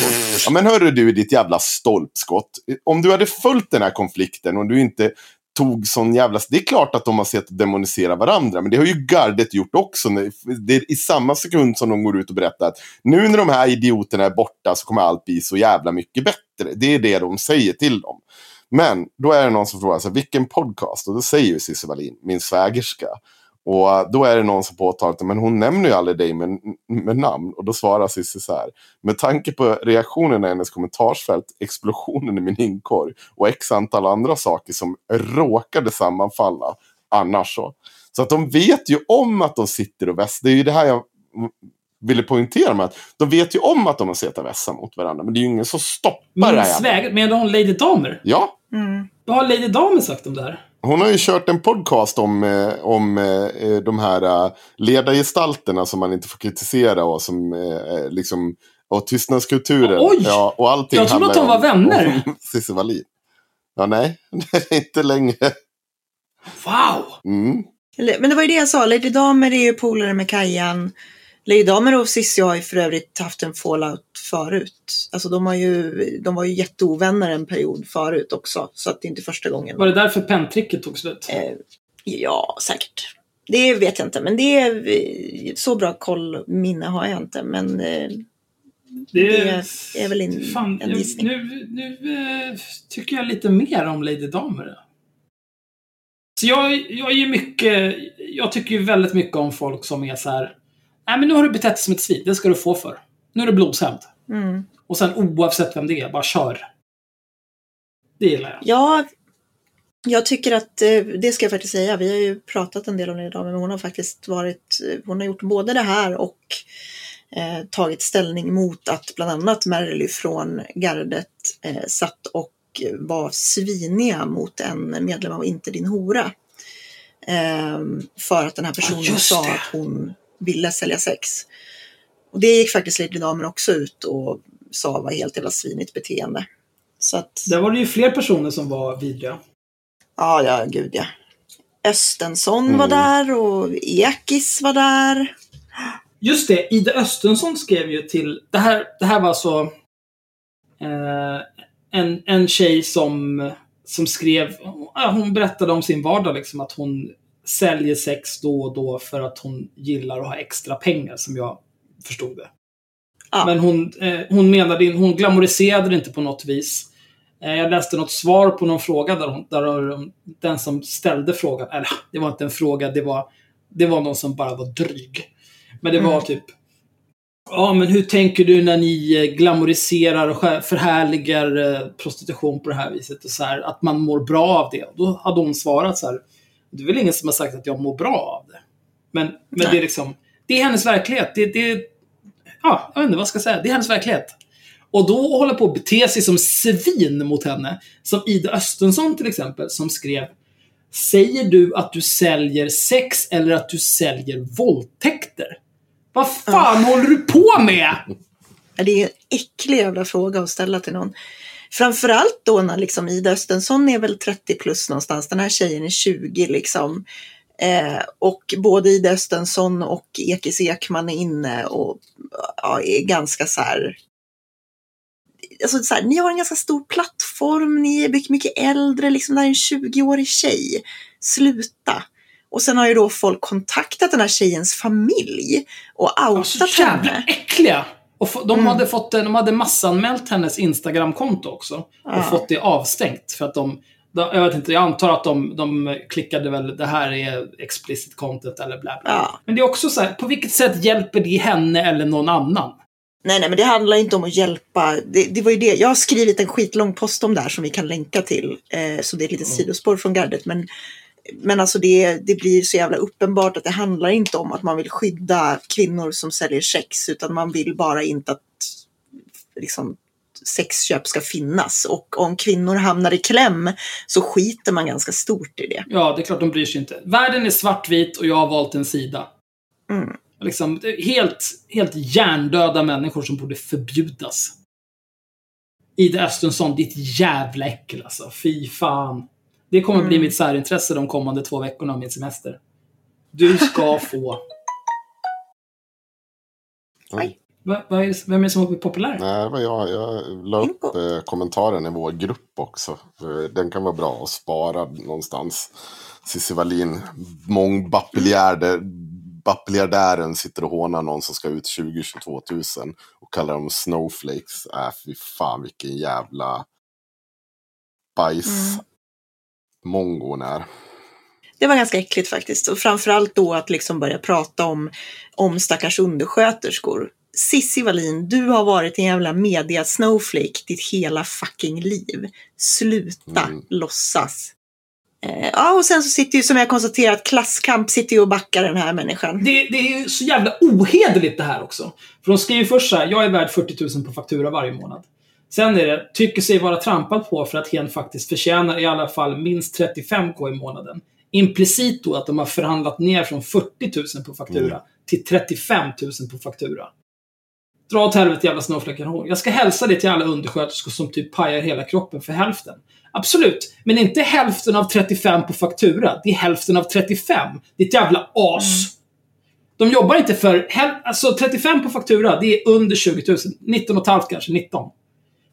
Ja men hörru du ditt jävla stolpskott. Om du hade följt den här konflikten och du inte tog sån jävla... Det är klart att de har sett demonisera varandra, men det har ju gardet gjort också. Det är I samma sekund som de går ut och berättar att nu när de här idioterna är borta så kommer allt bli så jävla mycket bättre. Det är det de säger till dem. Men då är det någon som frågar sig, vilken podcast? Och då säger ju Cissi Wallin, min svägerska. Och då är det någon som påtalar men hon nämner ju aldrig dig med, med namn. Och då svarar Cissi så här. Med tanke på reaktionerna i hennes kommentarsfält, explosionen i min inkorg och x antal andra saker som råkade sammanfalla annars så. Så att de vet ju om att de sitter och vässar. Det är ju det här jag ville poängtera med att de vet ju om att de har sett och vässa mot varandra. Men det är ju ingen som stoppar det här. Sväg, menar hon Lady Damer? Ja. Mm. Vad har Lady Damer sagt om det här? Hon har ju kört en podcast om, eh, om eh, de här eh, ledargestalterna som man inte får kritisera och som eh, liksom och tystnadskulturen. Oj! Ja, och allting Jag trodde att de var vänner. [LAUGHS] Cissi Wallin. Ja, nej. [LAUGHS] Inte längre. Wow! Mm. Men det var ju det jag sa, Lady Damer är ju polare med Kajan. Lady Damer och Cissi har ju för övrigt haft en fallout förut. Alltså de, har ju, de var ju jätteovänner en period förut också. Så att det är inte första gången. Var det därför penntricket tog slut? Eh, ja, säkert. Det vet jag inte, men det är så bra koll minne har jag inte. Men eh, det, det, är väl in, fan, en gissning. Nu, nu eh, tycker jag lite mer om Lady Damer. Så jag, jag är mycket, jag tycker ju väldigt mycket om folk som är så här. Nej men nu har du betett dig som ett svin, det ska du få för. Nu är det blodshämnd. Mm. Och sen oavsett vem det är, bara kör. Det gillar jag. Ja, jag tycker att, eh, det ska jag faktiskt säga, vi har ju pratat en del om det idag, men hon har faktiskt varit, hon har gjort både det här och eh, tagit ställning mot att bland annat Merrily från gardet eh, satt och var sviniga mot en medlem av Inte din hora. Eh, för att den här personen Ja, sa att hon ville sälja sex. Och det gick faktiskt Lady Damer också ut och sa var helt jävla svinigt beteende. Så att, Där var det ju fler personer som var vidriga. ja, ja, gud ja. Östensson Mm. var där och Ekis var där. Just det, Ida Östensson skrev ju till... Det här, det här var alltså eh, en, en tjej som, som skrev... Hon berättade om sin vardag, liksom, att hon säljer sex då och då för att hon gillar att ha extra pengar, som jag förstod det. Ja. Men hon, eh, hon menade, hon glamoriserade det inte på något vis. Eh, jag läste något svar på någon fråga där, hon, där den som ställde frågan, eller det var inte en fråga, det var, det var någon som bara var dryg. Men det var Mm. typ, ja men hur tänker du när ni eh, glamoriserar och förhärligar eh, prostitution på det här viset? Och så här, att man mår bra av det. Och då hade hon svarat så här, det är väl ingen som har sagt att jag mår bra av det. Men, men Nej. det är liksom, det är hennes verklighet. Det, det, ja, jag vet inte vad jag ska säga. Det är hennes verklighet. Och då håller på att bete sig som svin mot henne. Som Ida Östensson till exempel, som skrev Säger du att du säljer sex eller att du säljer våldtäkter? Vad fan håller du på med? Det är en äcklig jävla fråga att ställa till någon. Framförallt då när liksom Ida Östensson är väl 30 plus någonstans. Den här tjejen är 20 liksom. Eh, och både Ida Östensson och Ekis Ekman är inne och ja, är ganska så här. Alltså så här, ni har en ganska stor plattform, ni är mycket, mycket äldre, liksom det här är en 20-årig tjej. Sluta! Och sen har ju då folk kontaktat den här tjejens familj och outat jävla henne. äckliga! Och de, Mm. hade fått, de hade massanmält hennes Instagram-konto också. Och Ja. fått det avstängt. För att de, de, jag vet inte, jag antar att de, de klickade väl det här är explicit content eller bla bla. Ja. Men det är också så här, på vilket sätt hjälper det henne eller någon annan? Nej, nej, men det handlar inte om att hjälpa. Det, det var ju det. Jag har skrivit en skitlång post om det här som vi kan länka till. Eh, så det är lite sidospår från gardet. Men, men alltså det, det blir så jävla uppenbart att det handlar inte om att man vill skydda kvinnor som säljer sex. Utan man vill bara inte att liksom, sexköp ska finnas. Och om kvinnor hamnar i kläm så skiter man ganska stort i det. Ja, det är klart de bryr sig inte. Världen är svartvit och jag har valt en sida. Mm. Liksom, helt, helt hjärndöda människor som borde förbjudas. Ida Östensson, ditt jävla äckel alltså. Fy fan. Det kommer bli Mm. mitt särintresse de kommande två veckorna av min semester. Du ska få... Aj. Va, va är, vem är det som har blivit populär? Nej, var jag, jag la upp eh, kommentaren i vår grupp också. För Den kan vara bra att spara någonstans. Cissi Wallin, mångbapiljärdären sitter och hånar någon som ska ut 20-22 tusen. Och kallar dem snowflakes. Äh, fy fan vilken jävla bajs. Mm. Mongo hon är. Det var ganska äckligt faktiskt. Och framförallt då att liksom börja prata om, om stackars undersköterskor. Sissi Wallin, du har varit en jävla media snowflake ditt hela fucking liv. Sluta Mm. låtsas. Eh, ja, och sen så sitter ju, som jag konstaterat, klasskamp sitter ju och backar den här människan. Det, det är ju så jävla ohederligt det här också. För de skriver först så här, jag är värd 40 000 på faktura varje månad. Sen är det, tycker sig vara trampad på för att hen faktiskt förtjänar i alla fall minst 35k i månaden. Implicit då att de har förhandlat ner från 40 000 på faktura till 35 000 på faktura. Dra åt helvete jävla snowflaken hår. Jag ska hälsa det till alla undersköterskor som typ pajar hela kroppen för hälften. Absolut, men inte hälften av 35 på faktura. Det är hälften av 35. Ditt jävla as. De jobbar inte för... Alltså 35 på faktura, det är under 20 000. 19 och halvt kanske, 19.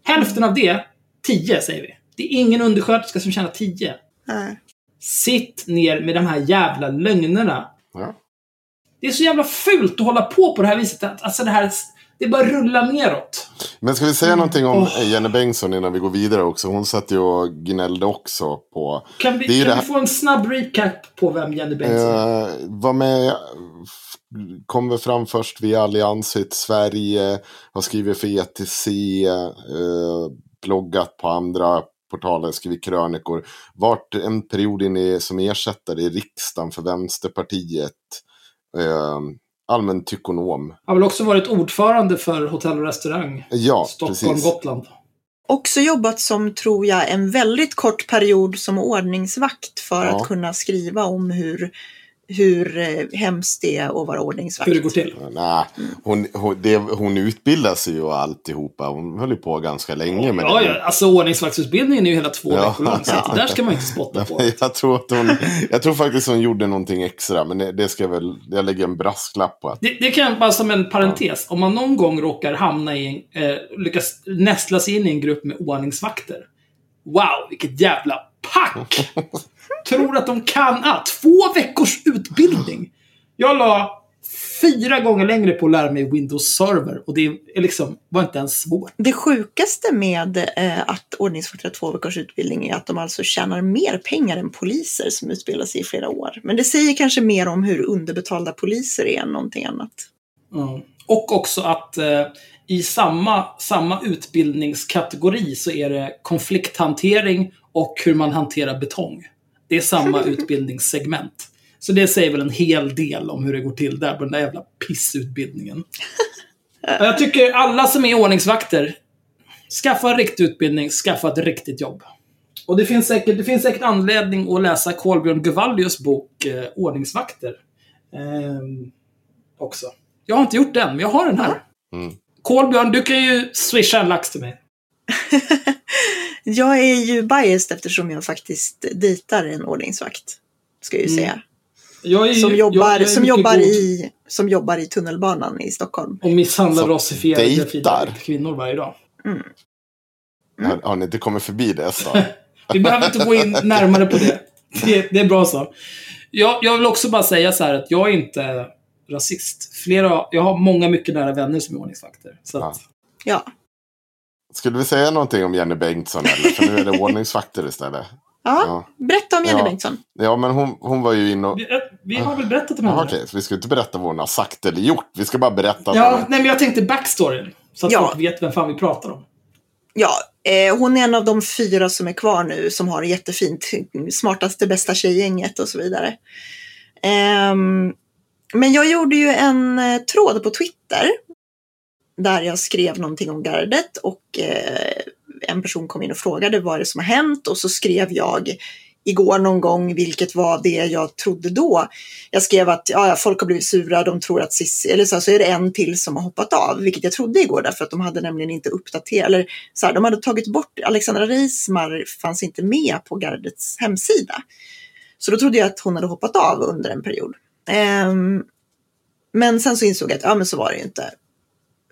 Hälften av det, 10 säger vi. Det är ingen undersköterska som tjänar 10. Nej. Sitt ner med de här jävla lögnerna. Ja. Det är så jävla fult att hålla på på det här viset. Att, alltså det här, det bara rullar neråt. Men ska vi säga någonting om Åh. Jenny Bengtsson innan vi går vidare också? Hon satt ju och gnällde också på Kan vi, kan det vi här- få en snabb recap på vem Jenny Bengtsson är? Eh, var med, kom väl fram först via Allianshytt Sverige, har skrivit för ETC, eh, bloggat på andra portaler, skrivit krönikor. Vart en period in i, som ersättare i riksdagen för Vänsterpartiet. Eh, allmän tykonom. Har väl också varit ordförande för Hotell och Restaurang. Ja, Stockholm, precis. Gotland. Också jobbat som, tror jag, en väldigt kort period som ordningsvakt för Ja. att kunna skriva om hur, hur eh, hemskt det är att vara ordningsvakt. Hur det går till. Nej, hon, hon, det, hon utbildar sig ju och alltihopa. Hon höll ju på ganska länge med Ja, det. ja, alltså ordningsvaktsutbildningen är ju hela två Ja. veckor lång. Så Ja. det där ska man inte spotta på. [LAUGHS] Jag tror, att hon, jag tror faktiskt hon gjorde någonting extra. Men det, det ska jag väl, jag lägger en brasklapp på att Det, det kan jag bara som en parentes. Om man någon gång råkar hamna i en, eh, lyckas nästla sig in i en grupp med ordningsvakter. Wow, vilket jävla pack! [LAUGHS] Tror att de kan ah, Två veckors utbildning! Jag la fyra gånger längre på att lära mig Windows Server och det är liksom, var inte ens svårt. Det sjukaste med eh, att ordningsvakter har två veckors utbildning är att de alltså tjänar mer pengar än poliser som utbildar sig i flera år. Men det säger kanske mer om hur underbetalda poliser är än någonting annat. Mm. Och också att eh, i samma, samma utbildningskategori så är det konflikthantering och hur man hanterar betong. Det är samma utbildningssegment. Så det säger väl en hel del om hur det går till där på den där jävla pissutbildningen. Jag tycker alla som är ordningsvakter, skaffa en riktig utbildning, skaffa ett riktigt jobb. Och det finns säkert, det finns säkert anledning att läsa Kolbjörn Guvallius bok eh, Ordningsvakter. Ehm, också. Jag har inte gjort den, men jag har den här. Mm. Kolbjörn, du kan ju swisha en lax till mig. [LAUGHS] Jag är ju biased eftersom jag faktiskt dejtar en ordningsvakt. Ska jag ju Mm. säga. Jag är ju- Som jobbar, jag är som, mycket jobbar god i, som jobbar i tunnelbanan i Stockholm. Och misshandlar rasifierade kvinnor varje dag. har, har ni inte kommit förbi det så? [LAUGHS] Vi behöver inte gå in närmare på det. [LAUGHS] Det, det är bra så. Jag, jag vill också bara säga så här att jag är inte... rasist. Flera, jag har många mycket nära vänner som är ordningsvakter. Så att, Ja. Skulle vi säga någonting om Jenny Bengtsson eller? För nu är det [LAUGHS] ordningsvakter istället. Ja, Ja, berätta om Jenny Ja. Bengtsson. ja men hon, hon var ju inne och... vi, vi har väl berättat om Ja, henne? Okej, så vi ska inte berätta vad hon har sagt eller gjort. Vi ska bara berätta. Ja, hon- nej, men jag tänkte backstoryn. Så att Ja. folk vet vem fan vi pratar om. Ja, eh, hon är en av de fyra som är kvar nu som har jättefint, smartaste, bästa tjejgänget och så vidare. Ehm, men jag gjorde ju en eh, tråd på Twitter där jag skrev någonting om gardet och eh, en person kom in och frågade vad är det som har hänt och så skrev jag igår någon gång vilket var det jag trodde då. Jag skrev att ja, folk har blivit sura, de tror att Cissi, eller så, så är det en till som har hoppat av, vilket jag trodde igår därför att de hade nämligen inte uppdaterat, eller så här, de hade tagit bort, Alexandra Reismar fanns inte med på gardets hemsida. Så då trodde jag att hon hade hoppat av under en period. Um, men sen så insåg jag att ja, men så var det ju inte.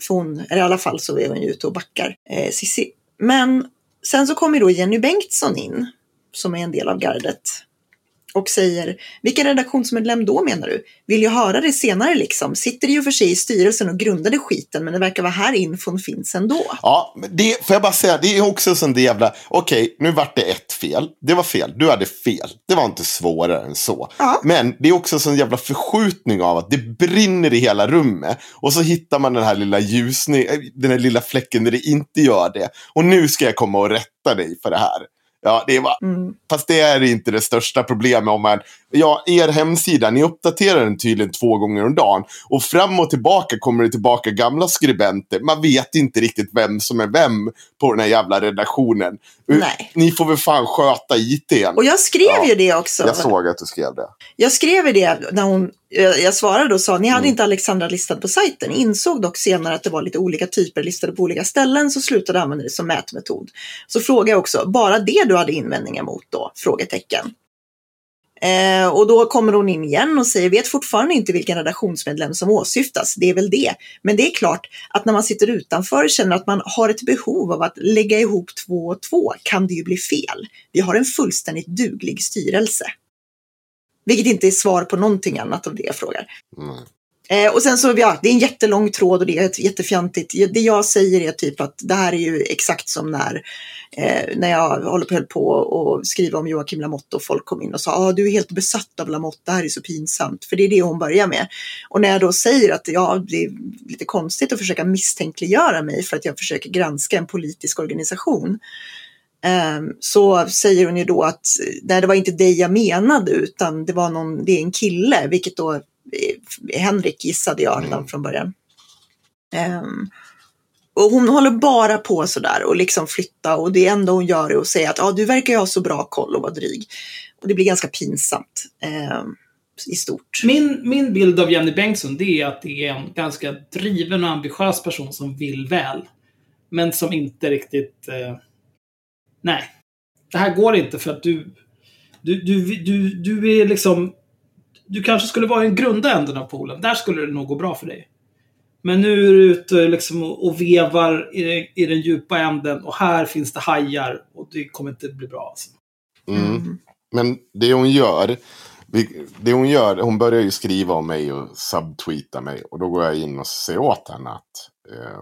För hon, eller i alla fall så är hon ju ute och backar eh, Cissi. Men sen så kommer ju då Jenny Bengtsson in, som är en del av gardet. Och säger, vilken redaktionsmedlem då menar du? Vill jag höra det senare liksom? Sitter ju för sig i styrelsen och grundade skiten, men det verkar vara här infon finns ändå. Ja, det får jag bara säga, det är också sån där jävla... Okej, nu vart det ett fel. Det var fel. Du hade fel. Det var inte svårare än så. Ja. Men det är också sån jävla förskjutning av att det brinner i hela rummet. Och så hittar man den här lilla ljusning, äh, den här lilla fläcken där det inte gör det. Och nu ska jag komma och rätta dig för det här. Ja, det var, Mm. Fast det är inte det största problemet om man... Ja, er hemsida, ni uppdaterar den tydligen två gånger om dagen. Och fram och tillbaka kommer det tillbaka gamla skribenter. Man vet inte riktigt vem som är vem på den här jävla redaktionen. Nej. Ni får väl fan sköta ITn. Och jag skrev Ja, ju det också. Jag såg att du skrev det. Jag skrev ju det när hon, jag svarade och sa, ni hade Mm. inte Alexandra listad på sajten. Insåg dock senare att det var lite olika typer listade på olika ställen, så slutade använda det som mätmetod. Så frågade jag också, bara det du hade invändningar mot då? Frågetecken. Eh, och då kommer hon in igen och säger, vet fortfarande inte vilken redaktionsmedlem som åsyftas. Det är väl det. Men det är klart att när man sitter utanför och känner att man har ett behov av att lägga ihop två och två kan det ju bli fel. Vi har en fullständigt duglig styrelse. Vilket inte är svar på någonting annat av det jag frågar. Mm. Eh, och sen så, ja, det är en jättelång tråd och det är ett jättefjantigt. Det jag säger är typ att det här är ju exakt som när, eh, när jag håller på, höll på och skriva om Joakim Lamotte och folk kom in och sa ah, du är helt besatt av Lamotte, det här är så pinsamt. För det är det hon börjar med. Och när jag då säger att ja, det är lite konstigt att försöka misstänkliggöra mig för att jag försöker granska en politisk organisation. Ehm, så säger hon ju då att nej, det var inte dig jag menade utan det var någon, det är en kille, vilket då Henrik gissade jag redan Mm. från början. Ehm, och hon håller bara på sådär och liksom flytta och det enda hon gör är att säga att ah, du verkar ha så bra koll och vara dryg. Och det blir ganska pinsamt ehm, i stort. Min, min bild av Jenny Bengtsson det är att det är en ganska driven och ambitiös person som vill väl. Men som inte riktigt... Eh, nej. Det här går inte för att du... Du, du, du, du är liksom... Du kanske skulle vara i den grunda änden av poolen. Där skulle det nog gå bra för dig. Men nu är du ute liksom och vevar i, den- i den djupa änden och här finns det hajar och det kommer inte bli bra. Alltså. Mm. Mm. Men det hon gör, det hon gör, hon börjar ju skriva om mig och subtweeta mig. Och då går jag in och säger åt henne att, eh,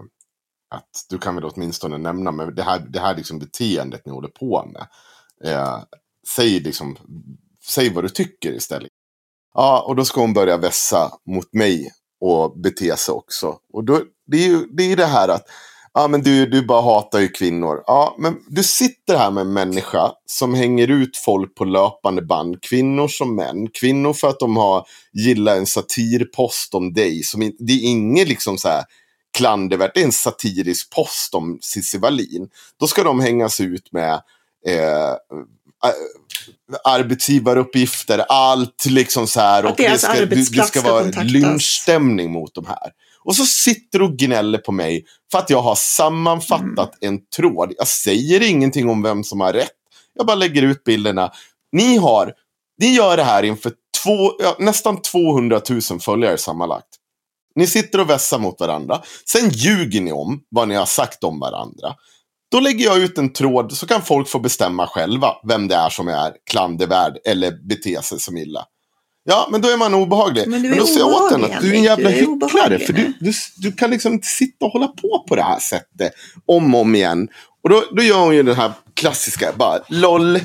att du kan väl åtminstone nämna men det här, det här liksom beteendet ni håller på med. Eh, säg, liksom, säg vad du tycker istället. Ja, och då ska hon börja vässa mot mig och bete sig också. Och då, det är ju det, är det här att Ja, men du, du bara hatar ju kvinnor. Ja, men du sitter här med en människa som hänger ut folk på löpande band. Kvinnor som män. Kvinnor för att de har gillat en satirpost om dig. Som det är inget liksom så här klandervärt. Det är en satirisk post om Cissi Wallin. Då ska de hängas ut med eh, eh arbetsgivaruppgifter, allt liksom så här. Att deras det ska, det, ska vara kontaktas. lynchstämning mot de här. Och så sitter du och gnäller på mig för att jag har sammanfattat en tråd. Jag säger ingenting om vem som har rätt. Jag bara lägger ut bilderna. Ni har, ni gör det här inför två, ja, nästan 200 000 följare sammanlagt. Ni sitter och vässar mot varandra. Sen ljuger ni om vad ni har sagt om varandra. Då lägger jag ut en tråd så kan folk få bestämma själva vem det är som är klandervärd eller beter sig som illa. Ja, men då är man obehaglig. Men du är då säger jag åt obehaglig, att du är en jävla Henrik. Du är hycklare. För du, du, du kan liksom inte sitta och hålla på på det här sättet. Om och om igen. Och då, då gör hon ju den här klassiska, bara LOL.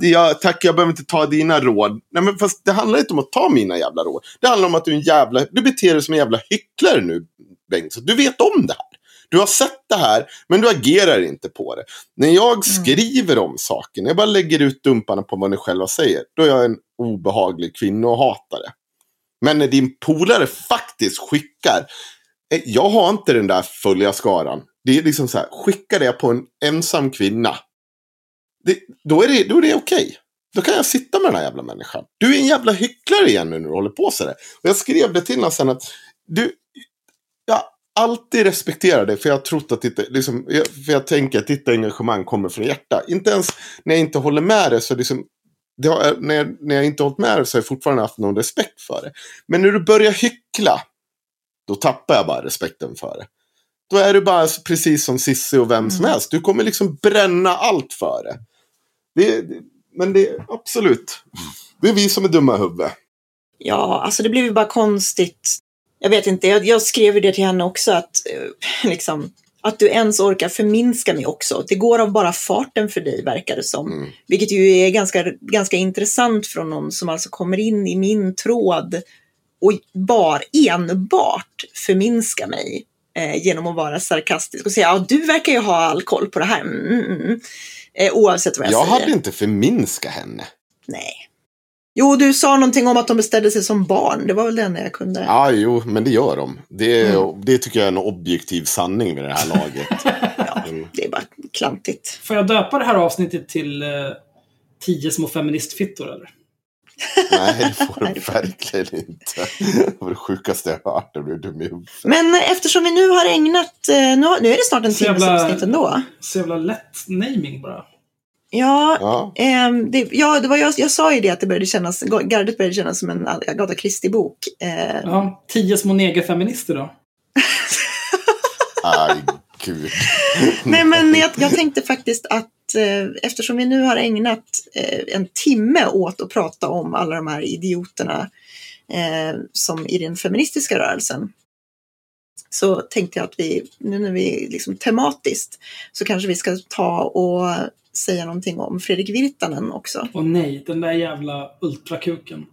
Det, jag, tack, jag behöver inte ta dina råd. Nej, men fast det handlar inte om att ta mina jävla råd. Det handlar om att du är en jävla, du beter dig som en jävla hycklare nu, Bengtsson. Du vet om det här. Du har sett det här, men du agerar inte på det. När jag skriver om saker, när jag bara lägger ut dumparna på vad ni själva säger, då är jag en obehaglig kvinnohatare. Men när din polare faktiskt skickar, eh, jag har inte den där följarskaran. Det är liksom så här, skickar det på en ensam kvinna, det, då är det, då är det okej. Då kan jag sitta med den här jävla människan. Du är en jävla hycklare igen nu när du håller på så där. Och jag skrev det till honom sen att du, jag alltid respekterar dig för jag har trott att ditt, liksom, för jag tänker att ditt engagemang kommer från hjärta. Inte ens när jag inte håller med dig så liksom, det har, när, jag, när jag inte hållit med dig så har jag fortfarande haft någon respekt för det. Men när du börjar hyckla, då tappar jag bara respekten för det. Då är du bara precis som Sissi och vem som helst. Du kommer liksom bränna allt för det. det, det men det är absolut. Det är vi som är dumma i huvudet. Ja, alltså det blev ju bara konstigt. Jag vet inte, jag, jag skrev det till henne också att eh, [LAUGHS] liksom att du ens orkar förminska mig också. Det går av bara farten för dig verkar det som. Mm. Vilket ju är ganska, ganska intressant från någon som alltså kommer in i min tråd och bara enbart förminska mig eh, genom att vara sarkastisk och säga ja du verkar ju ha all koll på det här. Mm, mm, mm. Eh, oavsett vad jag, Jag säger. hade inte förminskat henne. Nej. Jo, du sa någonting om att de beställde sig som barn. Det var väl det enda jag kunde. Ja, jo, men det gör de. Det, är, Mm. det tycker jag är en objektiv sanning med det här laget. [LAUGHS] Mm. Det är bara klantigt. Får jag döpa det här avsnittet till eh, tio små feministfittor eller? Nej, det [LAUGHS] får du verkligen inte. Det var det sjukaste jag hört. Jag blev dum i huvudet. Men eftersom vi nu har ägnat, eh, nu, är det snart en timmes avsnitt ändå. Så jävla lätt naming bara. Ja, Ja, ehm, det, ja det var jag, jag sa ju det att det började kännas, gardet började kännas som en Agatha Christie-bok. Eh, Ja, tio små negerfeminister då. aj gud. [LAUGHS] Nej, men jag, jag tänkte faktiskt att eh, eftersom vi nu har ägnat eh, en timme åt att prata om alla de här idioterna eh, som i den feministiska rörelsen. Så tänkte jag att vi, nu när vi liksom tematiskt, så kanske vi ska ta och säga någonting om Fredrik Virtanen också. Och nej, den där jävla ultrakuken.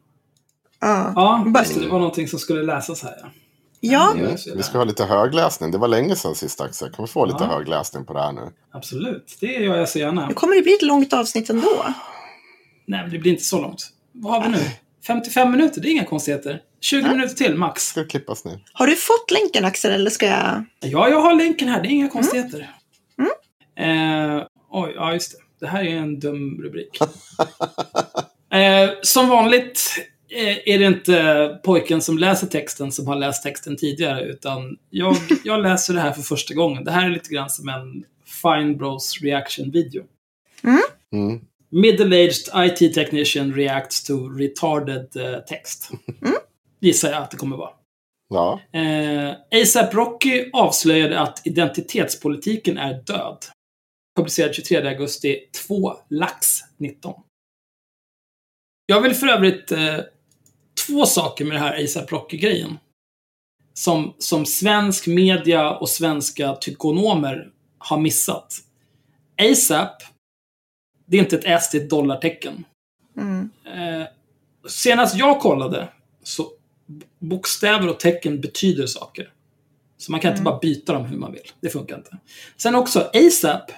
Ja, Ja, just det. Det var någonting som skulle läsas här ja. ja. Mm. Vi ska ha lite högläsning. Det var länge sedan sist Axel. Kan vi få lite Ja. högläsning på det här nu? Absolut. Det gör jag så gärna. nu kommer det bli ett långt avsnitt ändå. Nej, men det blir inte så långt. Vad har vi nu? 55 minuter, det är inga konstigheter. 20 minuter till, max. Ska klippas ner? Har du fått länken Axel eller ska jag? Ja, jag har länken här. Det är inga konstigheter. Eh, oj, ja just det. Det här är en dum rubrik. [LAUGHS] eh, som vanligt eh, är det inte pojken som läser texten som har läst texten tidigare, utan jag, [LAUGHS] jag läser det här för första gången. Det här är lite grann som en Fine Bros reaction-video. Mm. Middle-aged IT technician reacts to retarded eh, text. Gissar jag att det kommer vara. Ja. Eh, ASAP Rocky avslöjade att identitetspolitiken är död. Publicerad 23 augusti 2 lax 19. Jag vill för övrigt eh, två saker med det här ASAP Rocky-grejen. Som, som svensk media och svenska tykonomer har missat. ASAP, det är inte ett S, det är ett dollartecken. Mm. Eh, senast jag kollade så bokstäver och tecken betyder saker. Så man kan inte bara byta dem hur man vill. Det funkar inte. Sen också ASAP.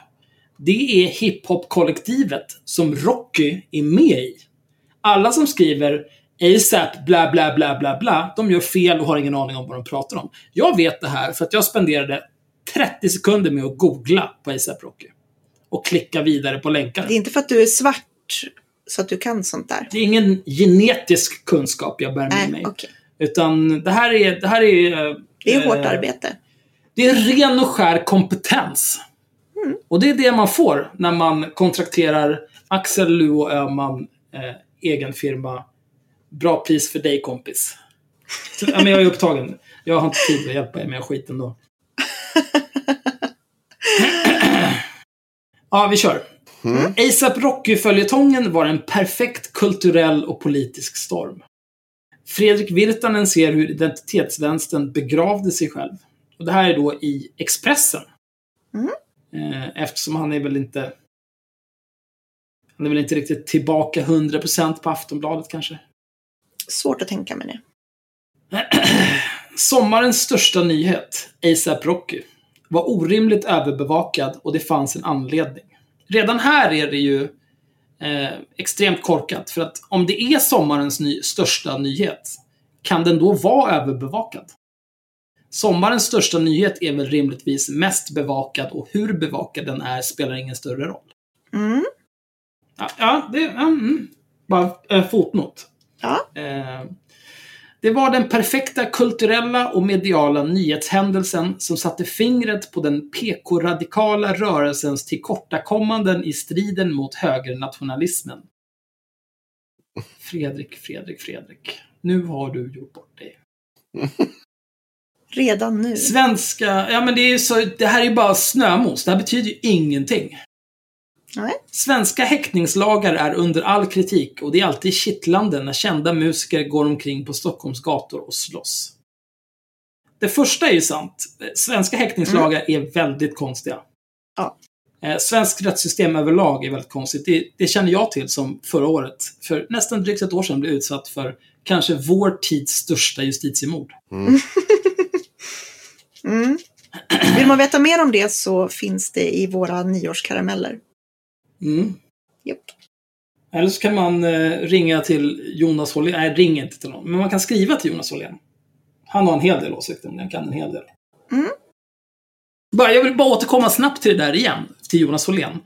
Det är hiphop-kollektivet som Rocky är med i. Alla som skriver ASAP bla bla bla bla bla, de gör fel och har ingen aning om vad de pratar om. Jag vet det här för att jag spenderade 30 sekunder med att googla på ASAP Rocky. Och klicka vidare på länkar. Det är inte för att du är svart så att du kan sånt där. Det är ingen genetisk kunskap jag bär med Nej, mig. okej. Utan det här är... Det, här är, eh, Det är hårt eh, arbete. Det är ren och skär kompetens. Mm. Och det är det man får när man kontrakterar Axel Luo Öhman, eh, egen firma. Bra pris för dig kompis. Så, ja, men jag är upptagen. Jag har inte tid att hjälpa er med skiten då. [CLEARS THROAT] ja, vi kör. Mm. ASAP Rocky-följetongen var en perfekt kulturell och politisk storm. Fredrik Virtanen ser hur identitetsvänstern begravde sig själv. Och det här är då i Expressen. Mm. Eh, Eftersom han är väl inte... Han är väl inte riktigt tillbaka 100% på Aftonbladet kanske. Svårt att tänka mig det. [CLEARS THROAT] Sommarens största nyhet, ASAP Rocky, var orimligt överbevakad och det fanns en anledning. Redan här är det ju eh, extremt korkat, för att om det är sommarens ny största nyhet, kan den då vara överbevakad? Sommarens största nyhet är väl rimligtvis mest bevakad och hur bevakad den är spelar ingen större roll. Mm. Ja, ja det... Mm, bara en fotnot. Ja. Eh, Det var den perfekta kulturella och mediala nyhetshändelsen som satte fingret på den PK-radikala rörelsens tillkortakommanden i striden mot högernationalismen. Fredrik, Fredrik, Fredrik. Nu har du gjort bort dig. [LAUGHS] Redan nu. Svenska, ja men det är så, det här är ju bara snömos. Det här betyder ju ingenting. Nej. Svenska häktningslagar är under all kritik och det är alltid kittlande när kända musiker går omkring på Stockholms gator och slåss. Det första är ju sant. Svenska häktningslagar är väldigt konstiga. Ja. Eh, Svensk rättssystem överlag är väldigt konstigt. Det, det känner jag till som förra året, för nästan drygt ett år sedan, blev utsatt för kanske vår tids största justitiemord. Mm. [LAUGHS] Vill man veta mer om det så finns det i våra nyårskarameller. Mm. Japp. Eller så kan man eh, ringa till Jonas Hållén. Nej, ring inte till någon. Men man kan skriva till Jonas Hållén. Han har en hel del åsikter det. Han kan en hel del. Mm. Bara, jag vill bara återkomma snabbt till det där igen. Till Jonas Hållén.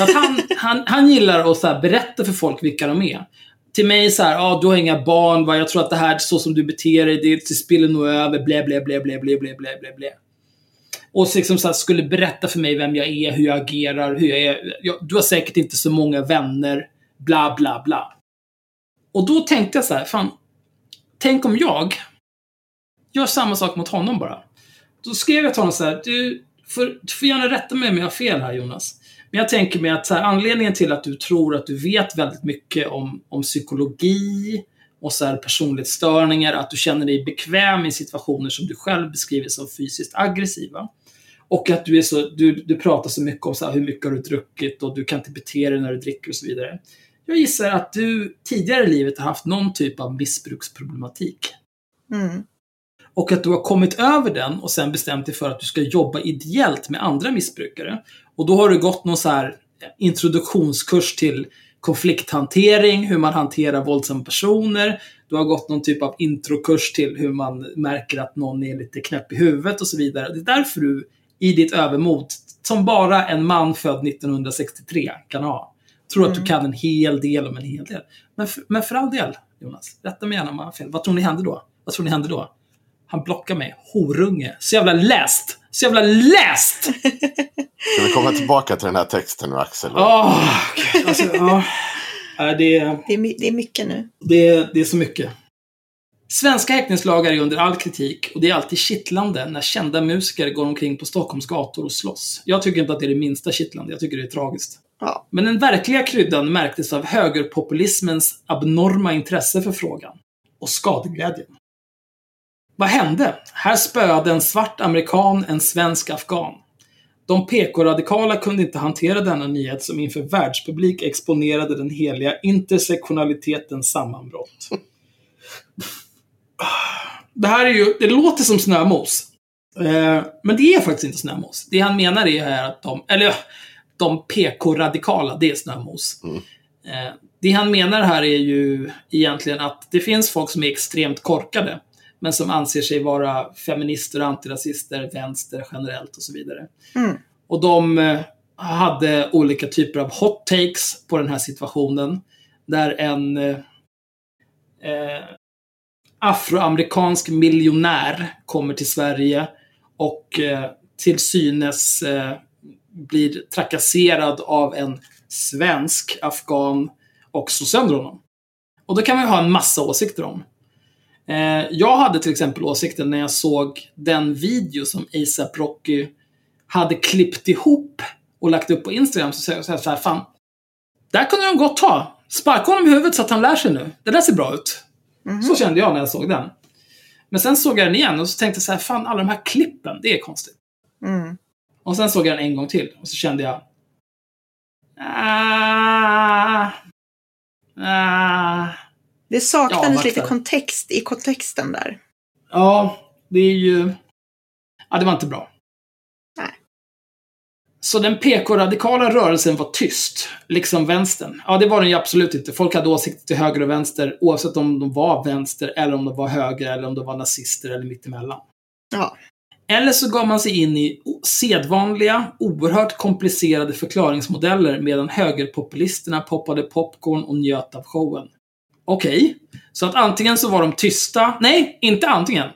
Att han, [LAUGHS] han, han gillar att så berätta för folk vilka de är. Till mig så här, ja, du har inga barn, va? jag tror att det här, så som du beter dig, det, det spiller nog över, blä, blä, blä, blä, blä, blä, blä, blä, blä. Och så liksom så här, skulle berätta för mig vem jag är, hur jag agerar, hur jag är. Jag, du har säkert inte så många vänner, bla, bla, bla. Och då tänkte jag så här, fan, tänk om jag gör samma sak mot honom bara. Då skrev jag till honom så här, du får, du får gärna rätta mig om jag har fel här Jonas. Men jag tänker mig att här, anledningen till att du tror att du vet väldigt mycket om, om psykologi och så här personlighetsstörningar, att du känner dig bekväm i situationer som du själv beskriver som fysiskt aggressiva. Och att du, är så, du, du pratar så mycket om så här, hur mycket har du druckit och du kan inte bete dig när du dricker och så vidare. Jag gissar att du tidigare i livet har haft någon typ av missbruksproblematik. Mm. Och att du har kommit över den och sen bestämt dig för att du ska jobba ideellt med andra missbrukare. Och då har du gått någon så här introduktionskurs till konflikthantering, hur man hanterar våldsamma personer. Du har gått någon typ av introkurs till hur man märker att någon är lite knäpp i huvudet och så vidare. Det är därför du i ditt övermod, som bara en man född 1963 kan ha, tror att du Mm. kan en hel del om en hel del. Men för, men för all del, Jonas, rätta mig gärna om jag har fel. Vad tror ni hände då? Vad tror ni hände då? Han blockar mig. Horunge. Så jävla läst! Så jävla läst! [LAUGHS] Ska vi komma tillbaka till den här texten nu Axel? Åh, gud, alltså, ja. Nej, [LAUGHS] det, är- Det, är, det är mycket nu. det, är- det är så mycket. Svenska häktningslagar är under all kritik och det är alltid kittlande när kända musiker går omkring på Stockholms gator och slåss. Jag tycker inte att det är det minsta kittlande, jag tycker det är tragiskt. Ja. Men den verkliga kryddan märktes av högerpopulismens abnorma intresse för frågan. Och skadeglädjen. Vad hände? Här spöade en svart amerikan en svensk afghan. De PK-radikala kunde inte hantera denna nyhet som inför världspublik exponerade den heliga intersektionalitetens sammanbrott. Det här är ju, det låter som snömos. Eh, men det är faktiskt inte snömos. Det han menar är här att de, eller de PK-radikala, det är snömos. Mm. Eh, det han menar här är ju egentligen att det finns folk som är extremt korkade, men som anser sig vara feminister och antirasister, vänster generellt och så vidare. Mm. Och de eh, hade olika typer av hot takes på den här situationen. Där en eh, eh, afroamerikansk miljonär kommer till Sverige och eh, till synes eh, blir trakasserad av en svensk afghan och slår sönder honom. Och då kan man ju ha en massa åsikter om. Eh, jag hade till exempel åsikten när jag såg den video som ASAP Rocky hade klippt ihop och lagt upp på Instagram. Så säger jag så här, fan. Där kunde de gott ta. Sparka honom i huvudet så att han lär sig nu. Det där ser bra ut. Mhm. Så kände jag när jag såg den. Men sen såg jag den igen och så tänkte jag så här, fan alla de här klippen, det är konstigt. Mm. Och sen såg jag den en gång till och så kände jag... Ah, ah, Det Ja, saknades vart lite kontext i kontexten där. ja, det är ju... Ja, det var inte bra. Nej. Så den PK-radikala rörelsen var tyst, liksom vänstern. Ja, det var den ju absolut inte. Folk hade åsikter till höger och vänster, oavsett om de var vänster, eller om de var höger, eller om de var nazister, eller mittemellan. Ja. Eller så gav man sig in i sedvanliga, oerhört komplicerade förklaringsmodeller medan högerpopulisterna poppade popcorn och njöt av showen. Okej, så att antingen så var de tysta, nej, inte antingen.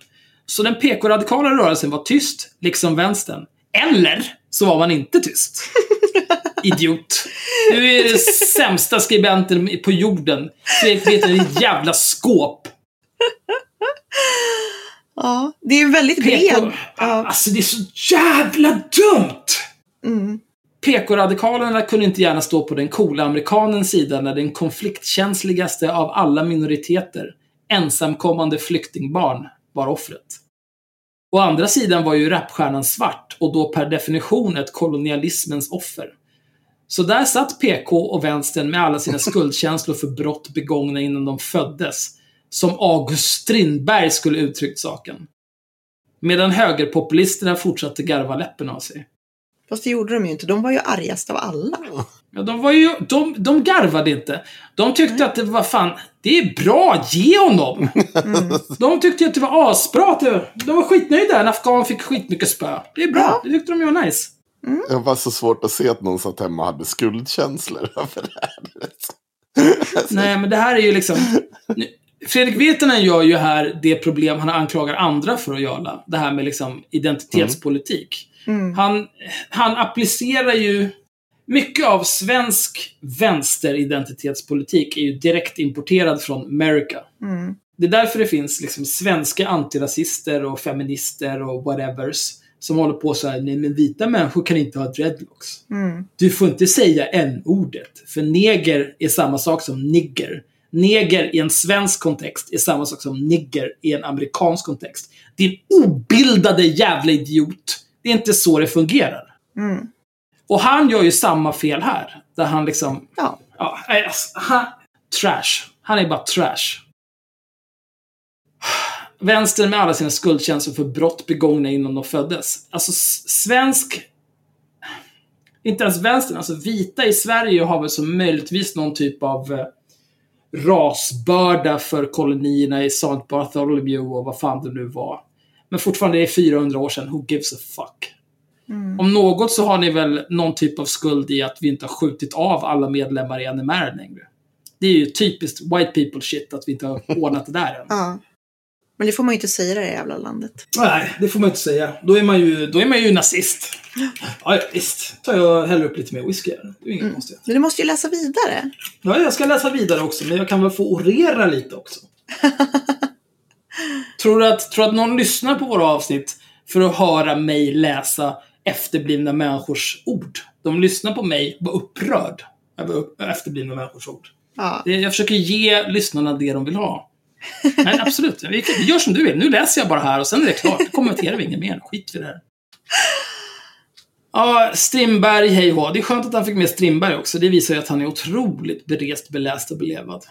Så den PK-radikala rörelsen var tyst, liksom vänstern. Eller så var man inte tyst. [LAUGHS] Idiot. Du är den sämsta skribenten på jorden. Fredrik vet ditt jävla skåp. Ja, det är väldigt bred. Ja. Alltså det är så jävla dumt! Mm. PK-radikalerna kunde inte gärna stå på den coola amerikanens sida när den konfliktkänsligaste av alla minoriteter, ensamkommande flyktingbarn, var offret. Å andra sidan var ju rapstjärnan svart och då per definition ett kolonialismens offer. Så där satt PK och vänstern med alla sina [LAUGHS] skuldkänslor för brott begångna innan de föddes. Som August Strindberg skulle uttryckt saken. Medan högerpopulisterna fortsatte garva läppen av sig. Fast det gjorde de ju inte. De var ju argast av alla. Ja, de var ju, de, de garvade inte. De tyckte att det var fan, det är bra, ge honom! Mm. De tyckte att det var asbra. De var skitnöjda. En afghan fick skitmycket spö. Det är bra, Ja. det tyckte de ju var nice. Det var så svårt att se att någon satt hemma och hade skuldkänslor över det här. [LAUGHS] Nej, men det här är ju liksom... nu- Fredrik Virtanen gör ju här det problem han anklagar andra för att göra. Det här med liksom identitetspolitik. Mm. Han, han applicerar ju... Mycket av svensk vänsteridentitetspolitik är ju direkt importerad från America. Mm. Det är därför det finns liksom svenska antirasister och feminister och whatevers som håller på så här, nej men vita människor kan inte ha dreadlocks. Mm. Du får inte säga n-ordet, för neger är samma sak som nigger. Neger i en svensk kontext är samma sak som nigger i en amerikansk kontext. Din obildade jävla idiot! Det är inte så det fungerar. Mm. Och han gör ju samma fel här. Där han liksom Ja. Ja, alltså, han, trash. Han är bara trash. Vänstern med alla sina skuldkänslor för brott begångna innan de föddes. Alltså, svensk... Inte ens vänstern, alltså vita i Sverige har väl som möjligtvis någon typ av eh, rasbörda för kolonierna i St. Bartholomew och vad fan det nu var. Men fortfarande, det är 400 år sedan. Who gives a fuck? Mm. Om något så har ni väl någon typ av skuld i att vi inte har skjutit av alla medlemmar i NMR längre. Det är ju typiskt white people shit att vi inte har [LAUGHS] ordnat det där än. ja. Men det får man ju inte säga i det här jävla landet. Nej, det får man inte säga. Då är man ju, då är man ju nazist. Ja, ja, visst. tar jag hellre upp lite mer whisky här. Det är inget Mm. konstigt. Men du måste ju läsa vidare. Ja, jag ska läsa vidare också, men jag kan väl få orera lite också. [LAUGHS] tror, du att, tror att någon lyssnar på våra avsnitt för att höra mig läsa efterblivna människors ord? De lyssnar på mig var upprörd över efterblivna människors ord. Ja. Jag försöker ge lyssnarna det de vill ha. Nej, absolut. Vi, gör som du vill. Nu läser jag bara här och sen är det klart. Då kommenterar vi inget mer. Skit i det här. Ja, Strindberg, hej hå. Det är skönt att han fick med Strindberg också. Det visar ju att han är otroligt berest, beläst och belevad.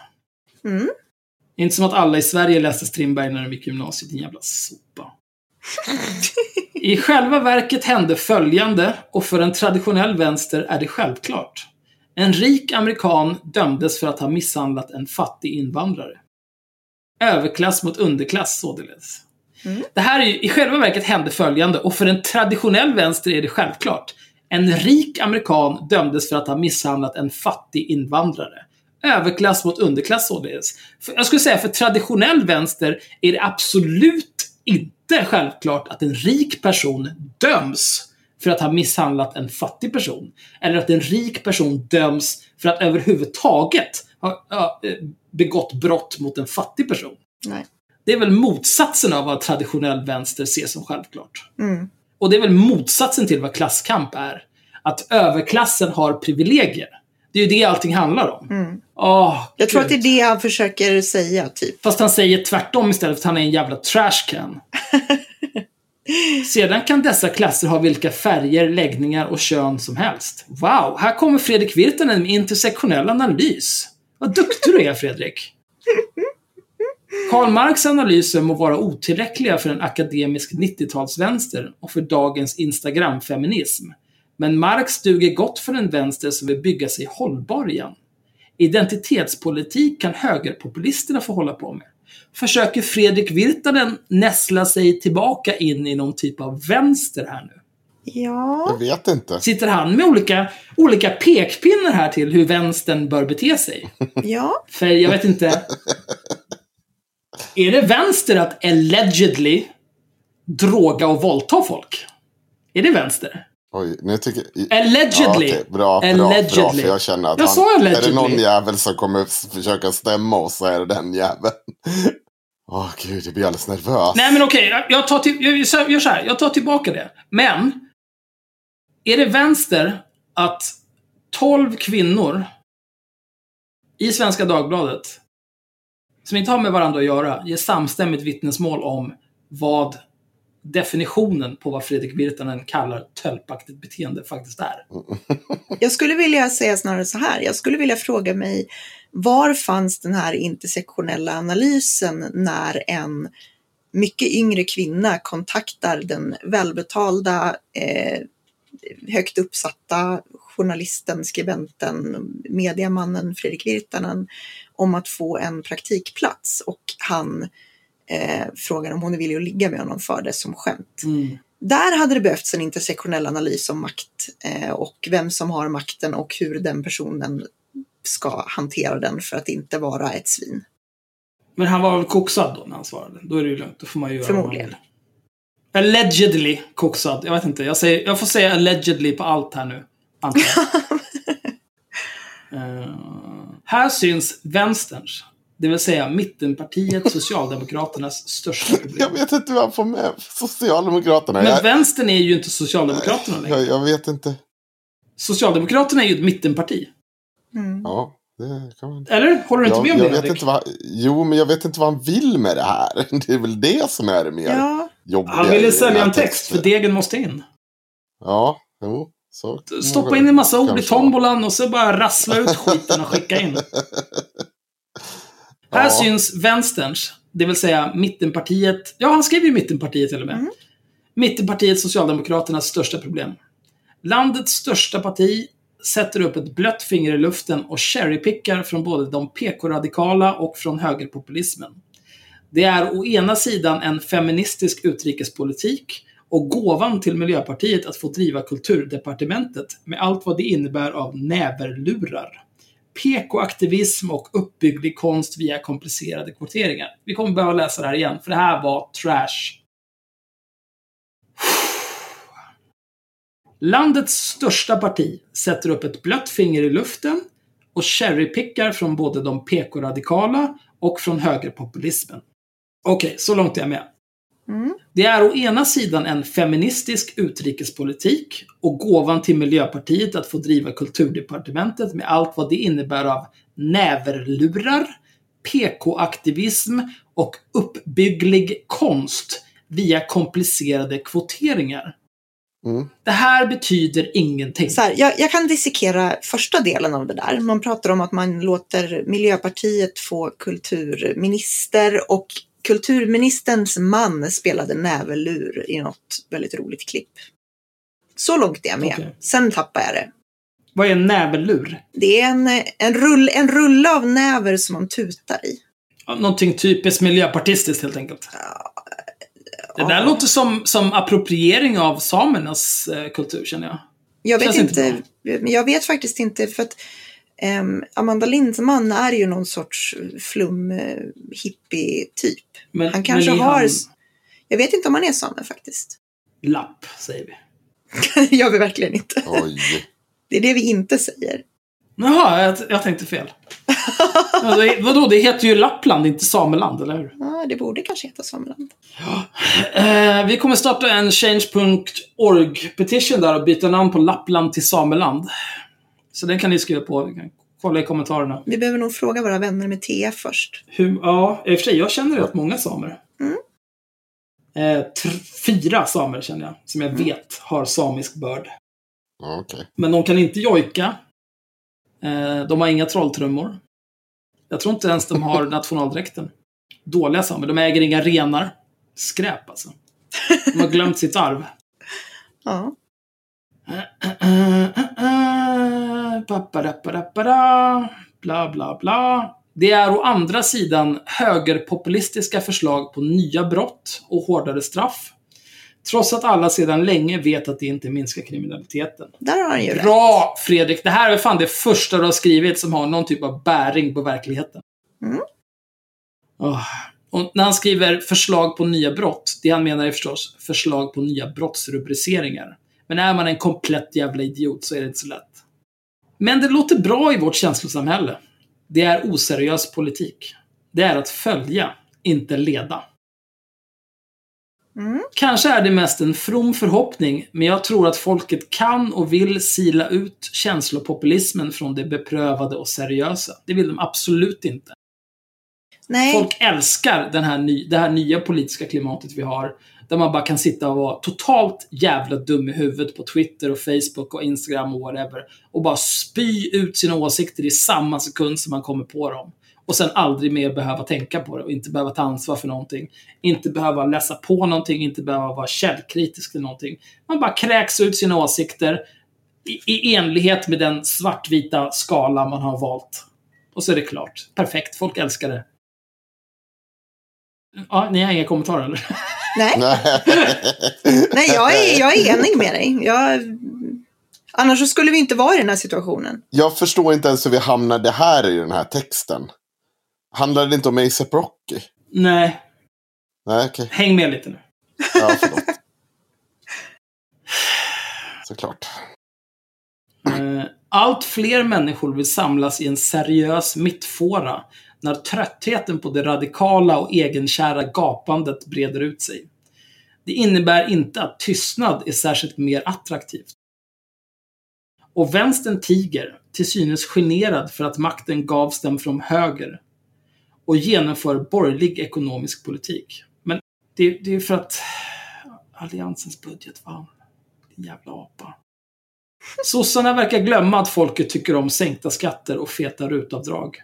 Mm. Det är inte som att alla i Sverige läste Strindberg när de gick gymnasiet, din jävla sopa. [LAUGHS] I själva verket hände följande, och för en traditionell vänster är det självklart. En rik amerikan dömdes för att ha misshandlat en fattig invandrare. Överklass mot underklass således. Mm. Det här är ju, i själva verket hände följande, och för en traditionell vänster är det självklart. En rik amerikan dömdes för att ha misshandlat en fattig invandrare. Överklass mot underklass således. Jag skulle säga för traditionell vänster är det absolut inte självklart att en rik person döms för att ha misshandlat en fattig person. Eller att en rik person döms för att överhuvudtaget ha, ha eh, begått brott mot en fattig person. Nej. Det är väl motsatsen av vad traditionell vänster ser som självklart. Mm. Och det är väl motsatsen till vad klasskamp är. Att överklassen har privilegier. Det är ju det allting handlar om. Mm. Åh, Jag tror att det är det han försöker säga, typ. Fast han säger tvärtom istället för att han är en jävla trashcan. [LAUGHS] Sedan kan dessa klasser ha vilka färger, läggningar och kön som helst. Wow, här kommer Fredrik Virtanen med intersektionell analys. Vad duktig du är, Fredrik. Karl Marx analyser må vara otillräckliga för en akademisk 90-talsvänster och för dagens Instagram-feminism. Men Marx duger gott för en vänster som vill bygga sig hållbar igen. Identitetspolitik kan högerpopulisterna få hålla på med. Försöker Fredrik Virtanen näsla sig tillbaka in i någon typ av vänster här nu? Ja. Jag vet inte. Sitter han med olika, olika pekpinnar här till hur vänstern bör bete sig? Ja. För jag vet inte. Är det vänster att allegedly droga och våldta folk? Är det vänster? Oj, nu tycker jag... Allegedly. Ja, okej, bra, bra, bra, Allegedly. för jag känner att Jag han, är det någon jävel som kommer försöka stämma oss så är det den jäveln. [LAUGHS] Åh gud, jag blir alldeles nervös. Nej men okej, jag, jag, tar till, jag jag gör så här. Jag tar tillbaka det. Men. Är det vänster att 12 kvinnor i Svenska Dagbladet som inte har med varandra att göra ger samstämmigt vittnesmål om vad definitionen på vad Fredrik Virtanen kallar tölpaktigt beteende faktiskt är. [LAUGHS] Jag skulle vilja säga snarare så här. Jag skulle vilja fråga mig var fanns den här intersektionella analysen när en mycket yngre kvinna kontaktar den välbetalda, eh, högt uppsatta journalisten, skribenten, mediamannen Fredrik Virtanen om att få en praktikplats och han eh, frågar om hon är villig att ligga med honom för det som skämt. Mm. Där hade det behövts en intersektionell analys om makt eh, och vem som har makten och hur den personen ska hantera den för att inte vara ett svin. Men han var väl koksad då när han svarade? Då är det ju lugnt. Då får man ju göra Förmodligen. Allegedly koksad. Jag vet inte. Jag, säger, jag får säga allegedly på allt här nu. Antar jag. [LAUGHS] Eh, här syns vänsterns, det vill säga mittenpartiet Socialdemokraternas största [LAUGHS] Jag problem. vet inte hur han får med Socialdemokraterna. Men jag, vänstern är ju inte Socialdemokraterna längre. jag, jag vet inte. Socialdemokraterna är ju ett mittenparti. Mm. Ja, det kan man. Eller? Håller du inte Jag, med om jag det, vet Henrik? inte vad, jo, men jag vet inte vad han vill med det här. [LAUGHS] Det är väl det som är det mer Ja, jobbiga. Han ville sälja en text, texten. för degen måste in. Ja, jo. Så. Stoppa in en massa ord i tombolan och så bara rassla ut skiten och skicka in. [LAUGHS] Här Ja. syns vänsterns, det vill säga mittenpartiet. Ja, han skrev ju mittenpartiet till och med. Mm. Mittenpartiet Socialdemokraternas största problem. Landets största parti sätter upp ett blött finger i luften och cherrypickar från både de PK-radikala och från högerpopulismen. Det är å ena sidan en feministisk utrikespolitik och gåvan till Miljöpartiet att få driva kulturdepartementet med allt vad det innebär av näverlurar. PK-aktivism och uppbygglig konst via komplicerade kvoteringar. Vi kommer behöva läsa det här igen, för det här var trash. Landets största parti sätter upp ett blött finger i luften och cherrypickar från både de PK-radikala och från högerpopulismen. Okej, så långt är jag med mm. Det är å ena sidan en feministisk utrikespolitik och gåvan till Miljöpartiet att få driva kulturdepartementet med allt vad det innebär av näverlurar, PK-aktivism och uppbygglig konst via komplicerade kvoteringar. Mm. Det här betyder ingenting. så här, jag, jag kan dissekera första delen av det där. Man pratar om att man låter Miljöpartiet få kulturminister och kulturministerns man spelade näverlur i något väldigt roligt klipp. Så långt är jag med. Okej. Sen tappar jag det. Vad är en näverlur? Det är en, en, rull, en rulle av näver som man tutar i. Ja, Någonting typiskt miljöpartistiskt helt enkelt. Det där Ja. låter som, som appropriering av samernas eh, kultur, känner jag. Jag vet, Känns inte inte, jag vet faktiskt inte för att Amanda Lindman är ju någon sorts flum eh, hippie-typ. Men, Han kanske har... han Jag vet inte om han är same faktiskt. lapp, säger vi. det [LAUGHS] gör vi verkligen inte. Oj. Det är det vi inte säger. Jaha, jag, jag tänkte fel. ja, det, vadå, det heter ju Lappland, inte Sameland, eller hur? Ja, det borde kanske heta Sameland. Eh, vi kommer starta en change.org petition där och byta namn på Lappland till Sameland. Så den kan ni skriva på. Vi kan kolla i kommentarerna. Vi behöver nog fråga våra vänner med TF först. Hur, ja, i och för sig, jag känner rätt många samer. Mm. Eh, tr- fyra samer känner jag, som jag vet har samisk börd. Okej. Men de kan inte jojka. Eh, de har inga trolltrummor. Jag tror inte ens de har [LAUGHS] nationaldräkten. Dåliga samer. De äger inga renar. Skräp alltså. De har glömt sitt arv. Ja. Bla, bla, bla. Det är å andra sidan högerpopulistiska förslag på nya brott och hårdare straff. Trots att alla sedan länge vet att det inte minskar kriminaliteten. Där har han ju. Bra Fredrik! Det här är fan det första du har skrivit som har någon typ av bäring på verkligheten. Mm. Åh. Och när han skriver förslag på nya brott, det han menar är förstås förslag på nya brottsrubriceringar. Men är man en komplett jävla idiot så är det inte så lätt. Men det låter bra i vårt känslosamhälle. Det är oseriös politik. Det är att följa, inte leda. Mm. Kanske är det mest en from förhoppning, men jag tror att folket kan och vill sila ut känslopopulismen från det beprövade och seriösa. Det vill de absolut inte. Nej, Folk älskar den här ny, det här nya politiska klimatet vi har. Där man bara kan sitta och vara totalt jävla dum i huvudet på Twitter och Facebook och Instagram och whatever. Och bara spy ut sina åsikter i samma sekund som man kommer på dem. Och sen aldrig mer behöva tänka på det och inte behöva ta ansvar för någonting. Inte behöva läsa på någonting, inte behöva vara källkritisk till någonting. Man bara kräks ut sina åsikter i, i enlighet med den svartvita skala man har valt. Och så är det klart. Perfekt. Folk älskar det. Ja, ni har inga kommentarer eller? [LAUGHS] nej, Nej. jag, är, jag är enig med dig. Jag, annars så skulle vi inte vara i den här situationen. Jag förstår inte ens hur vi hamnade här i den här texten. Handlar det inte om ASAP Rocky? Nej, Nej, okej. häng med lite nu. Ja, förlåt. Såklart. Eh, Allt fler människor vill samlas i en seriös mittfåra när tröttheten på det radikala och egenkära gapandet breder ut sig. Det innebär inte att tystnad är särskilt mer attraktivt. Och vänstern tiger, till synes generad för att makten gavs dem från höger och genomför borgerlig ekonomisk politik. Men det, det är för att Alliansens budget vann. Din jävla apa. Sossarna verkar glömma att folket tycker om sänkta skatter och feta rutavdrag.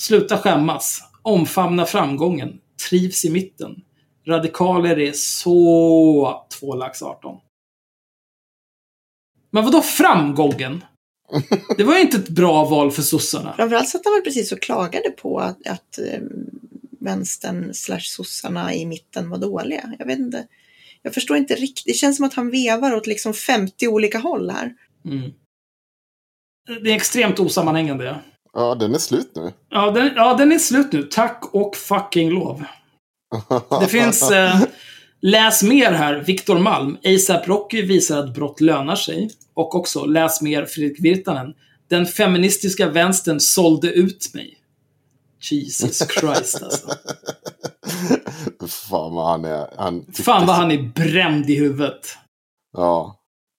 Sluta skämmas. Omfamna framgången. Trivs i mitten. Radikaler är så 2 lax 18. Men vadå framgången? Det var ju inte ett bra val för sossarna. Framförallt satt han väl precis och klagade på att, att eh, vänstern slash sossarna i mitten var dåliga. Jag vet inte. Jag förstår inte riktigt. Det känns som att han vevar åt liksom 50 olika håll här. Mm. Det är extremt osammanhängande. Ja. Den är slut nu. [LAUGHS] Ja, den, ja, den är slut nu. Tack och fucking lov. Det finns... Eh, läs mer här, Viktor Malm. ASAP Rocky visar att brott lönar sig. Och också, läs mer Fredrik Virtanen. Den feministiska vänstern sålde ut mig. Jesus Christ alltså. Fan vad han är. Han Fan vad så- han är bränd i huvudet. Ja.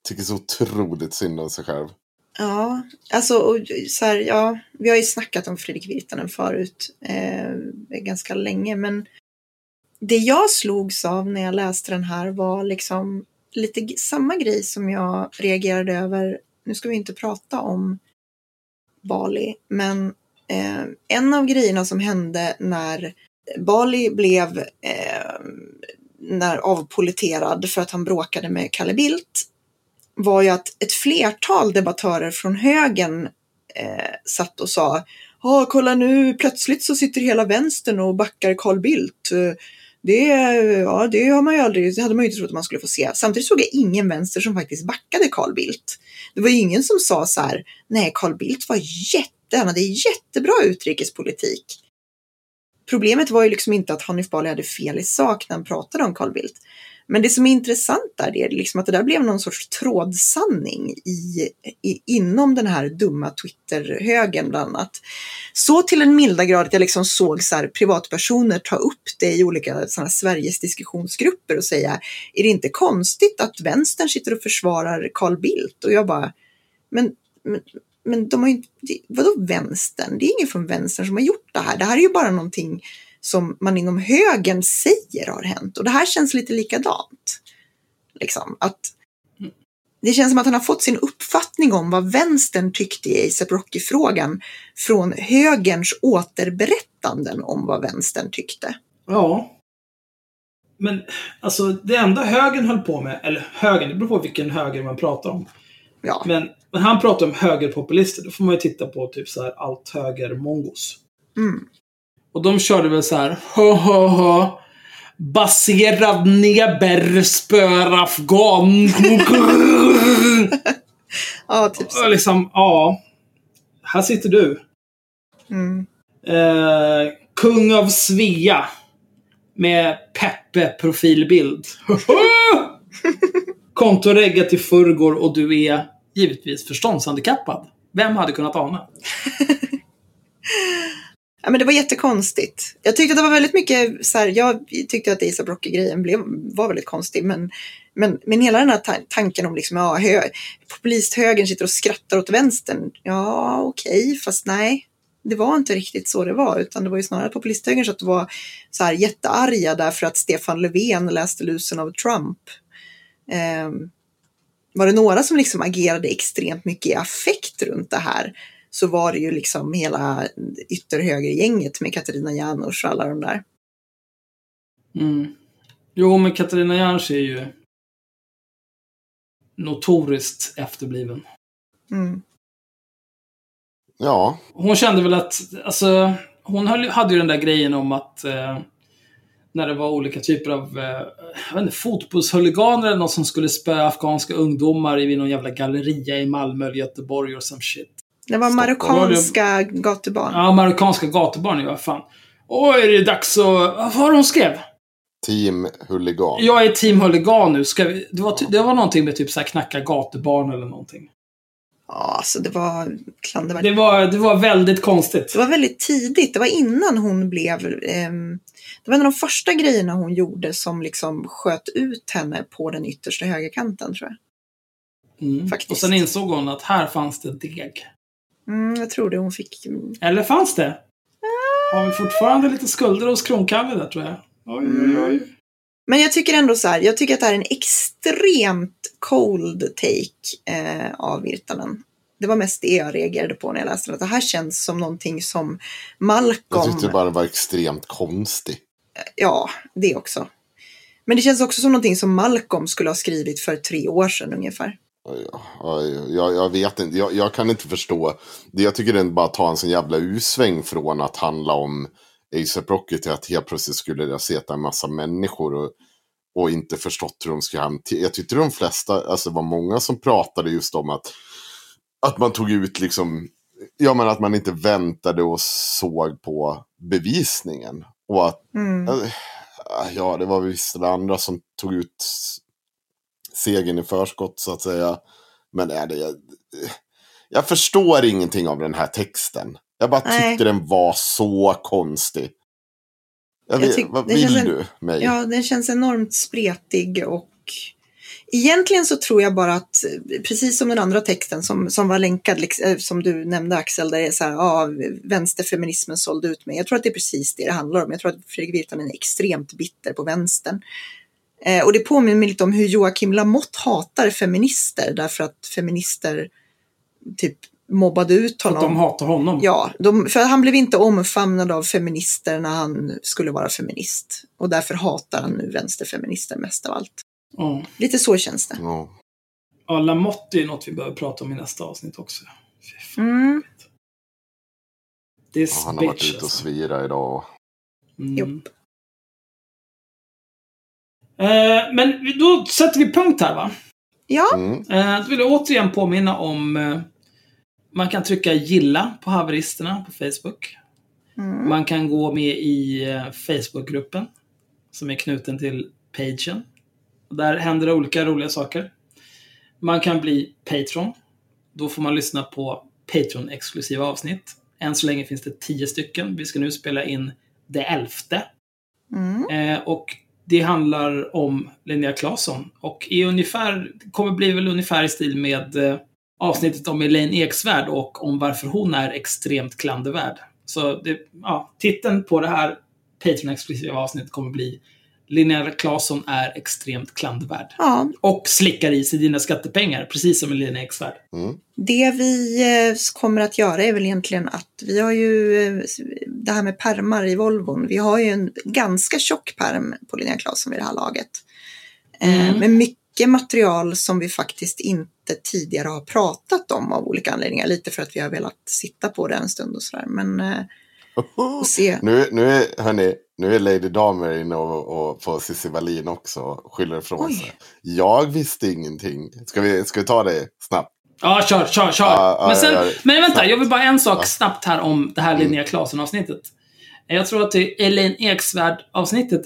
Tycker så otroligt synd om sig själv. Ja, alltså och, så här, ja, vi har ju snackat om Fredrik Virtanen förut eh, ganska länge, men det jag slogs av när jag läste den här var liksom lite samma grej som jag reagerade över. Nu ska vi inte prata om Bali, men eh, en av grejerna som hände när Bali blev eh, när avpoliterad för att han bråkade med Kalle Bildt var ju att ett flertal debattörer från högen eh, satt och sa Ja, kolla nu, plötsligt så sitter hela vänstern och backar Carl Bildt. Det, ja, det har man ju aldrig, det hade man ju inte trott att man skulle få se. Samtidigt såg jag ingen vänster som faktiskt backade Carl Bildt. Det var ju ingen som sa så här, nej, Carl Bildt var jätte, han hade jättebra utrikespolitik. Problemet var ju liksom inte att Hanif Bali hade fel i sak när han pratade om Carl Bildt. Men det som är intressant där det är liksom att det där blev någon sorts trådsanning i, i, inom den här dumma Twitter-högen bland annat. Så till en milda grad att jag liksom såg så här, privatpersoner ta upp det i olika såna Sveriges diskussionsgrupper och säga är det inte konstigt att vänstern sitter och försvarar Carl Bildt? Och jag bara, men, men men de har ju inte, vadå vänstern? Det är ingen från vänstern som har gjort det här. Det här är ju bara någonting som man inom högern säger har hänt. Och det här känns lite likadant. Liksom, att det känns som att han har fått sin uppfattning om vad vänstern tyckte i ASAP Rocky-frågan från högerns återberättanden om vad vänstern tyckte. Ja. Men alltså det enda högern höll på med, eller högern, det beror på vilken höger man pratar om. Ja, Men när han pratar om högerpopulister, då får man ju titta på typ så här allt höger-mongos. mm. Och de körde väl så här, ha ha ha. Baserad neber spör afghan. [LAUGHS] ja typ så. Liksom, ja. Här sitter du. Mm. Eh, kung av Svea. Med Peppe-profilbild. [LAUGHS] Kontoreggat till förrgår och du är givetvis förståndshandikappad. Vem hade kunnat ana? [LAUGHS] Ja, men det var jättekonstigt. Jag tyckte att det var väldigt mycket så här, jag tyckte att ASAP Rocky-grejen blev, var väldigt konstig. Men, men, men hela den här ta- tanken om liksom, ja, hö, populisthögern sitter och skrattar åt vänstern. Ja, okej, fast nej. Det var inte riktigt så det var, utan det var ju snarare populisthögern så att det var så här jättearga därför att Stefan Löfven läste lusen av Trump. Ehm, var det några som liksom agerade extremt mycket i affekt runt det här så var det ju liksom hela ytterhögergänget med Katarina Janouch och alla de där. Mm. Jo, men Katarina Janouch är ju notoriskt efterbliven. Mm. Ja, Hon kände väl att, alltså, hon höll, hade ju den där grejen om att eh, när det var olika typer av, eh, jag vet inte, fotbollshuliganer eller något som skulle spöa afghanska ungdomar i någon jävla galleria i Malmö eller Göteborg och some shit. Det var marockanska gatubarn. Ja, marockanska gatubarn vad fan. Oj, är det dags att... Vad var hon skrev? team huligan. Jag är team huligan nu. Ska vi... det, var, ty- det var någonting med typ så här knacka gatubarn eller någonting. Ja, alltså det var klandervärt. Det var, det var väldigt konstigt. Det var väldigt tidigt. Det var innan hon blev... ehm, det var en av de första grejerna hon gjorde som liksom sköt ut henne på den yttersta högerkanten, tror jag. Mm. Faktiskt. Och sen insåg hon att här fanns det deg. Mm, jag tror det. Hon fick... mm, Eller fanns det? Har vi fortfarande lite skulder hos Kronkalle där tror jag. Oj, oj, oj. Men jag tycker ändå så här, jag tycker att det här är en extremt cold take eh, av Virtanen. Det var mest det jag reagerade på när jag läste det. Att det här känns som någonting som Jag Malcolm... tyckte bara det var extremt konstigt. Ja, det också. Men det känns också som någonting som Malcolm skulle ha skrivit för tre år sedan ungefär. Ja, Jag, jag vet inte, jag, jag kan inte förstå. Det Jag tycker den bara tar en sån jävla usväng från att handla om ASAP Rocky till att helt plötsligt skulle det sitta en massa människor och, och inte förstått hur de ska hantera. Jag tyckte de flesta, alltså det var många som pratade just om att, att man tog ut liksom, ja men att man inte väntade och såg på bevisningen. Och att Mm. Ja, det var visst det andra som tog ut segern i förskott så att säga. Men är det... Jag, jag förstår ingenting av den här texten. Jag bara Nej. tyckte den var så konstig. Vet, tyck- vad vill en- du mig? Ja, den känns enormt spretig och egentligen så tror jag bara att precis som den andra texten som, som var länkad, liksom, eh, som du nämnde Axel, där det är så här, ja, vänsterfeminismen sålde ut mig. Jag tror att det är precis det det handlar om. Jag tror att Fredrik Virtanen är extremt bitter på vänstern. Eh, och det påminner mig lite om hur Joakim Lamotte hatar feminister därför att feminister typ mobbade ut För att honom. de hatar honom. Ja, de, för han blev inte omfamnad av feminister när han skulle vara feminist. Och därför hatar han nu vänsterfeminister mest av allt. Ja. Lite så känns det. Ja. Ja, Lamotte är något vi behöver prata om i nästa avsnitt också. Mm. Det är Ja, han har varit ute och alltså. svira idag. Mm. Jopp. Eh, men då sätter vi punkt här va? Ja, Mm. Eh, då vill jag återigen påminna om eh, man kan trycka gilla på haveristerna på Facebook. mm. Man kan gå med i Facebookgruppen som är knuten till pagen. Där händer det olika roliga saker. Man kan bli Patreon. Då får man lyssna på Patreon-exklusiva avsnitt. Än så länge finns det tio stycken. Vi ska nu spela in det elfte. Mm. Eh, och det handlar om Linnea Claesson. Och är ungefär, kommer bli väl ungefär i stil med eh, avsnittet om Elaine Eksvärd och om varför hon är extremt klandervärd. Så det, ja, titeln på det här Patreon-exklusiva avsnittet kommer bli Linnea Claesson är extremt klandervärd. Ja, Och slickar i sig dina skattepengar, precis som Elaine Eksvärd. Mm. det vi eh, kommer att göra är väl egentligen att vi har ju eh, det här med permar i Volvon. Vi har ju en ganska tjock perm på Linnea Claesson vid det här laget. Eh, Mm. Med mycket material som vi faktiskt inte tidigare har pratat om av olika anledningar. Lite för att vi har velat sitta på det en stund och sådär. Men och se. Nu, nu, är, hörni, nu är Lady Damer inne och, och på Cissi Wallin också och skyller ifrån Oj. sig. Jag visste ingenting. Ska vi, ska vi ta det snabbt? Ja, kör, kör, kör. Ja, men, sen, ja. men vänta, jag vill bara en sak snabbt här om det här Linnea Claesson-avsnittet. Jag tror att det är Elaine Eksvärd-avsnittet,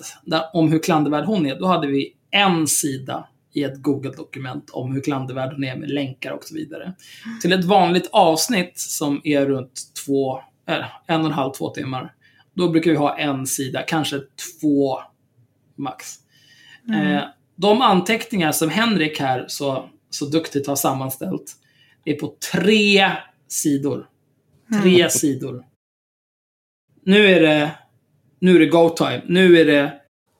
om hur klandervärd hon är, då hade vi en sida i ett Google-dokument om hur klandervärd hon är med länkar och så vidare. Till ett vanligt avsnitt som är runt två, äh, en och en halv, två timmar. Då brukar vi ha en sida, kanske två max. Eh, de anteckningar som Henrik här så, så duktigt har sammanställt är på tre sidor. Tre sidor. Nu är det nu är det go time. Nu är det,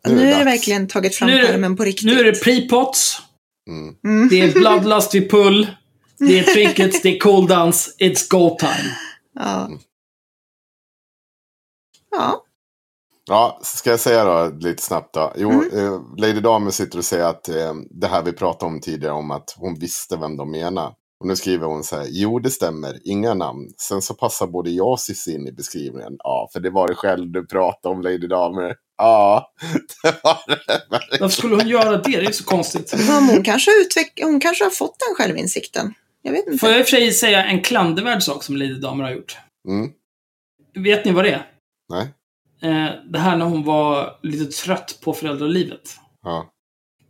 Nu är det verkligen tagit fram pärmen på riktigt. nu är det pre-pots. Mm. Mm. Det är bloodlust vid pull. Det är [LAUGHS] trinkets, det är cooldowns. It's go time. Ja. Ja. Ja, ska jag säga då lite snabbt då? Jo, Mm. eh, Lady Damer sitter och säger att eh, det här vi pratade om tidigare om att hon visste vem de menar. Och nu skriver hon så här, jo det stämmer, inga namn. Sen så passar både jag och Cissi in i beskrivningen. Ja, för det var det själv du pratade om Lady Damer. Ja, [LAUGHS] det var det. Varför skulle hon göra det? Det är ju så konstigt. Ja, hon, kanske utveck- hon kanske har fått den självinsikten. Jag vet inte. Får jag i och för sig säga en klandervärd sak som Lady Damer har gjort? Mm, Vet ni vad det är? Nej, Eh, det här när hon var lite trött på föräldralivet. ja,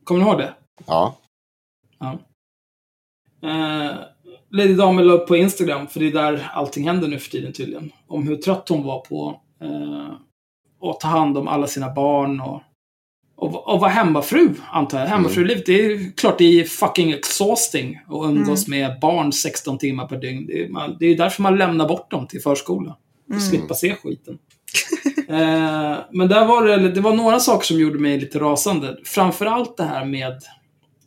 Kommer ni ihåg det? ja, Ja. Eh, Lady Damer la upp på Instagram, för det är där allting händer nu för tiden tydligen, om hur trött hon var på eh, att ta hand om alla sina barn och, och, och vara hemmafru, antar jag. Hemmafrulivet, det är klart det är fucking exhausting att umgås med barn 16 timmar per dygn. Det är, man, det är därför man lämnar bort dem till förskola. För att Mm. slippa se skiten. [LAUGHS] eh, men där var det, det var några saker som gjorde mig lite rasande. Framförallt det här med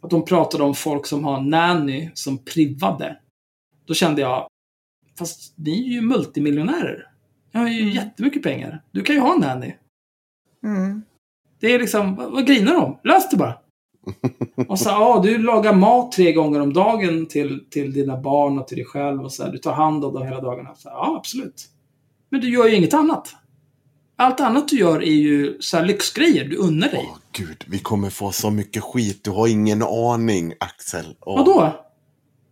att de pratade om folk som har nanny som privade. Då kände jag, fast ni är ju multimiljonärer. Jag har ju Mm. jättemycket pengar. Du kan ju ha en nanny. Mm. Det är liksom, vad, vad grinar de om? Lös det bara. [LAUGHS] Och så, ja, du lagar mat tre gånger om dagen till, till dina barn och till dig själv och så här, Du tar hand om dem hela dagarna. Så, ja, absolut. Men du gör ju inget annat. Allt annat du gör är ju så här lyxgrejer. Du unnar dig. Åh gud, vi kommer få så mycket skit. Du har ingen aning, Axel. Åh. Vadå?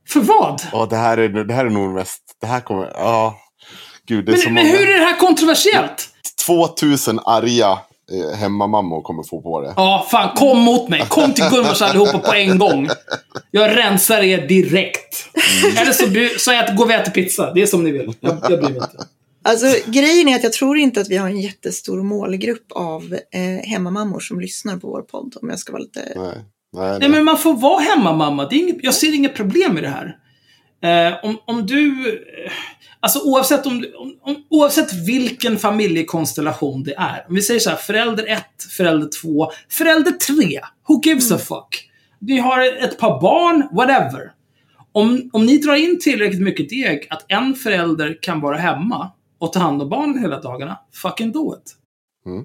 För vad? Ja, det här är, det här är nog mest, det här kommer, ja. Gud, det är så Men, men många. hur är det här kontroversiellt? 2000 arga eh, hemmamammor kommer få på det. Ja, fan kom mot mig. Kom till Gunnars allihopa på en gång. Jag rensar er direkt. Eller så, så ät, går vi och äter pizza. Det är som ni vill. Jag, jag bryr mig inte. Alltså grejen är att jag tror inte att vi har en jättestor målgrupp av eh, hemmamammor som lyssnar på vår podd. Om jag ska vara lite... Nej, nej, Nej, men man får vara hemmamamma. Det är inget, jag ser inget problem med det här. Eh, om, om du... eh, Alltså oavsett, om, om, om, oavsett vilken familjekonstellation det är. Om vi säger så här, förälder 1, förälder 2, förälder 3. Who gives a fuck? Ni har ett par barn, whatever. Om, om ni drar in tillräckligt mycket deg att en förälder kan vara hemma och ta hand om barnen hela dagarna, fucking do it. Mm.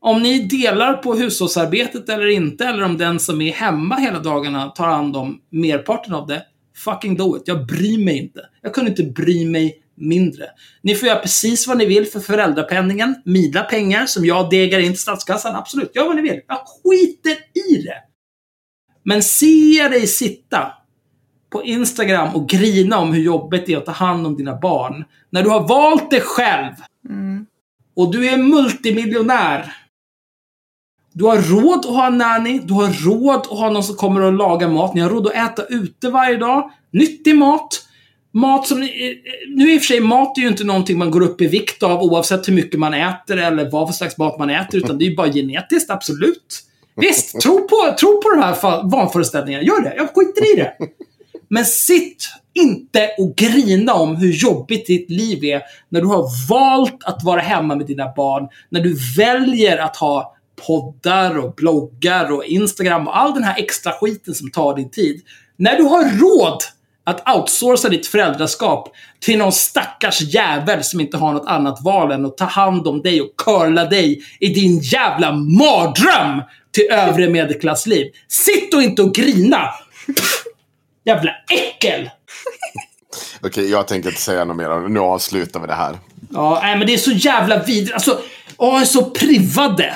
Om ni delar på hushållsarbetet eller inte, eller om den som är hemma hela dagarna tar hand om merparten av det, fucking do it. Jag bryr mig inte. Jag kunde inte bry mig mindre. Ni får göra precis vad ni vill för föräldrapenningen. Mina pengar som jag degar in till statskassan. Absolut, gör vad ni vill. Jag skiter i det. Men ser dig sitta på Instagram och grina om hur jobbigt det är att ta hand om dina barn. När du har valt det själv Mm. och du är multimiljonär. Du har råd att ha en nanny, du har råd att ha någon som kommer och lagar mat, ni har råd att äta ute varje dag. Nyttig mat. Mat som... ni- eh, Nu i och för sig, mat är ju inte någonting man går upp i vikt av oavsett hur mycket man äter eller vad för slags mat man äter, utan det är ju bara genetiskt, absolut. Visst, tro på, tro på de här vanföreställningarna. Gör det. Jag skiter i det. Men sitt inte och grina om hur jobbigt ditt liv är när du har valt att vara hemma med dina barn, när du väljer att ha poddar och bloggar och Instagram och all den här extra skiten som tar din tid. När du har råd att outsourca ditt föräldraskap till någon stackars jävel som inte har något annat val än att ta hand om dig och curla dig i din jävla mardröm till övre medelklassliv. Sitt och inte och grina! Jävla äckel! Okej, jag tänker inte säga något mer. Nu avslutar vi det här. Ja, nej, men det är så jävla vidrigt. Alltså, åh, är så privade.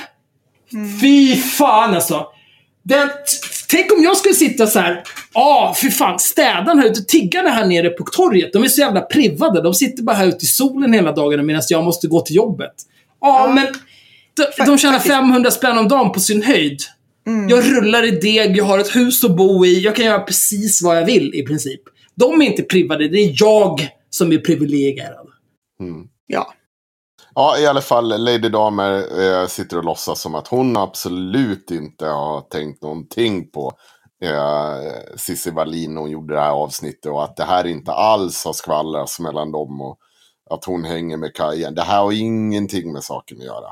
Fy fan alltså. Den, tänk om jag skulle sitta så här. Ja, fy fan. Städarna här ute, tiggarna här nere på torget. De är så jävla privade. De sitter bara här ute i solen hela dagarna medan jag måste gå till jobbet. Ja, Ja. men de, de tjänar faktiskt. 500 spänn om dagen på sin höjd. Jag rullar i deg, jag har ett hus att bo i. Jag kan göra precis vad jag vill i princip. De är inte privade, det är jag som är privilegierad. Ja. Ja, i alla fall, Lady Damer eh, sitter och låtsas som att hon absolut inte har tänkt någonting på eh, Cissi Wallin när hon gjorde det här avsnittet och att det här inte alls har skvallrats mellan dem och att hon hänger med Kajen. Det här har ingenting med saken att göra.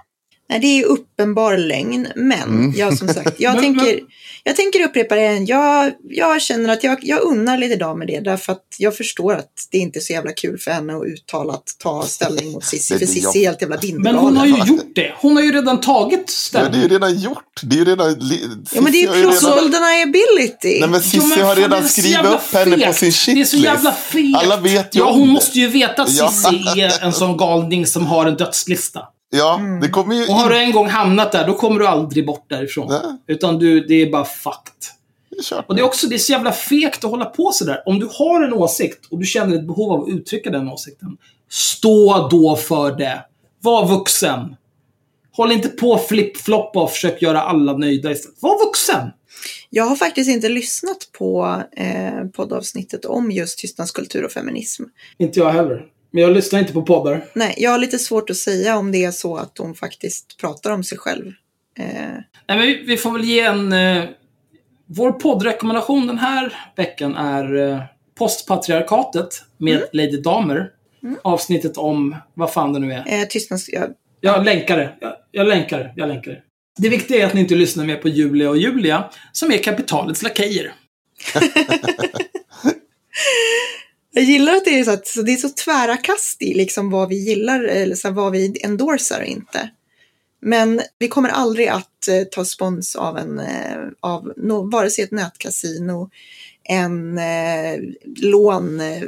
Nej, det är ju uppenbar lögn, men Mm. jag som sagt, [LAUGHS] jag, Men- tänker, jag tänker upprepa det igen. Jag, jag känner att jag, jag unnar lite damer det, därför att jag förstår att det inte är så jävla kul för henne att uttalat ta ställning mot Cissi, [LAUGHS] Men för det- Cissi är helt jävla Men bindgalen. hon har ju gjort det. Hon har ju redan tagit Ja, ställning. det är ju redan gjort. Det är ju redan... Ja, men det är har ju plausible redan... deniability. Nej men Cissi men har redan skrivit upp henne på sin Det är shitlist. så jävla fegt. Alla vet ju Ja, hon det. måste ju veta att Ja. Cissi är en sån galning som har en dödslista. Ja, det kommer ju... Och har du in- en gång hamnat där, då kommer du aldrig bort därifrån. Nej. Utan du, det är bara. Kört Och det är också det är så jävla fegt att hålla på sådär. Om du har en åsikt och du känner ett behov av att uttrycka den åsikten. Stå då för det. Var vuxen. Håll inte på flip-floppa och försök göra alla nöjda istället. Var vuxen! Jag har faktiskt inte lyssnat på eh, poddavsnittet om just tystnadskultur och feminism. Inte jag heller. Men jag lyssnar inte på poddar. Nej, jag har lite svårt att säga om det är så att hon faktiskt pratar om sig själv. Eh, Nej, men vi, vi får väl ge en... Eh, vår poddrekommendation den här veckan är eh, Postpatriarkatet med Lady Damer. Avsnittet om vad fan det nu är. eh, tystnads... Ja, Jag länkar det. Jag, jag länkar det. Jag länkar det. Det viktiga är att ni inte lyssnar mer på Julia och Julia, som är kapitalets lakejer. [LAUGHS] [LAUGHS] Jag gillar att det är så, att, så det är så tvära kast i liksom vad vi gillar eller så vad vi endorsar och inte. Men vi kommer aldrig att eh, ta spons av en, eh, av no, vare sig ett nätkasino, en eh, lån, eh,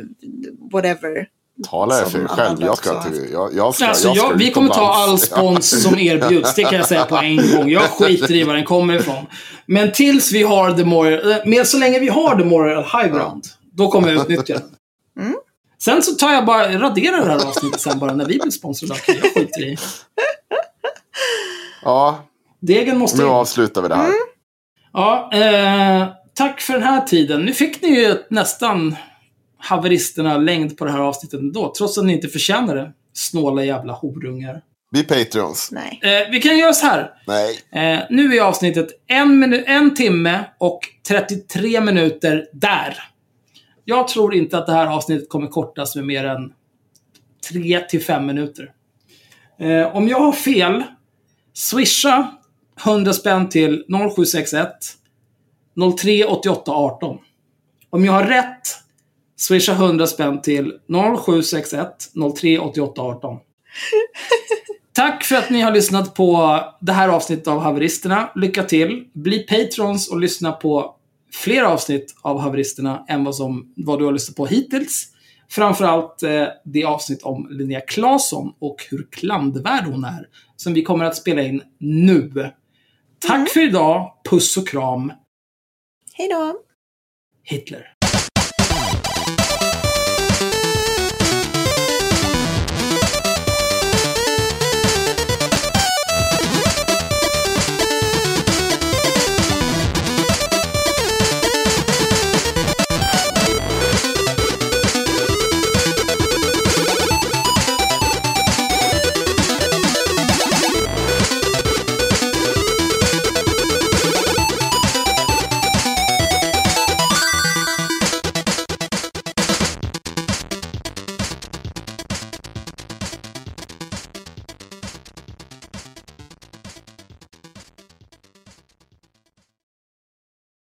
whatever. Tala er för er själv. Jag ska till... Jag, jag ska, Alltså, jag ska jag, vi kommer ta all spons som [LAUGHS] erbjuds, det kan jag säga på en gång. Jag skiter i var den kommer ifrån. Men tills vi har the moral, eh, men så länge vi har the moral high ground, då kommer jag utnyttja den. Mm. Sen så tar jag bara, raderar det här avsnittet sen bara när vi blir sponsrade. [LAUGHS] Jag skiter i. Ja, Degen måste nu avslutar vi det här. Ja, eh, tack för den här tiden. Nu fick ni ju ett nästan haveristerna längd på det här avsnittet ändå, trots att ni inte förtjänar det. Snåla jävla horungar. Vi Patreons. Nej. Eh, vi kan göra så här. Nej. Eh, nu är avsnittet en, minu- en timme och 33 minuter där. Jag tror inte att det här avsnittet kommer kortas med mer än 3 till 5 minuter. Eh, om jag har fel, swisha 100 spänn till 0761 03 88 18. Om jag har rätt, swisha 100 spänn till 0761 03 88 18. Tack för att ni har lyssnat på det här avsnittet av Haveristerna. Lycka till! Bli patrons och lyssna på fler avsnitt av Haveristerna än vad, som, vad du har lyssnat på hittills. Framförallt eh, det avsnitt om Linnea Claesson och hur klandervärd hon är. Som vi kommer att spela in nu. Tack för idag. Puss och kram. Hej då! Hitler.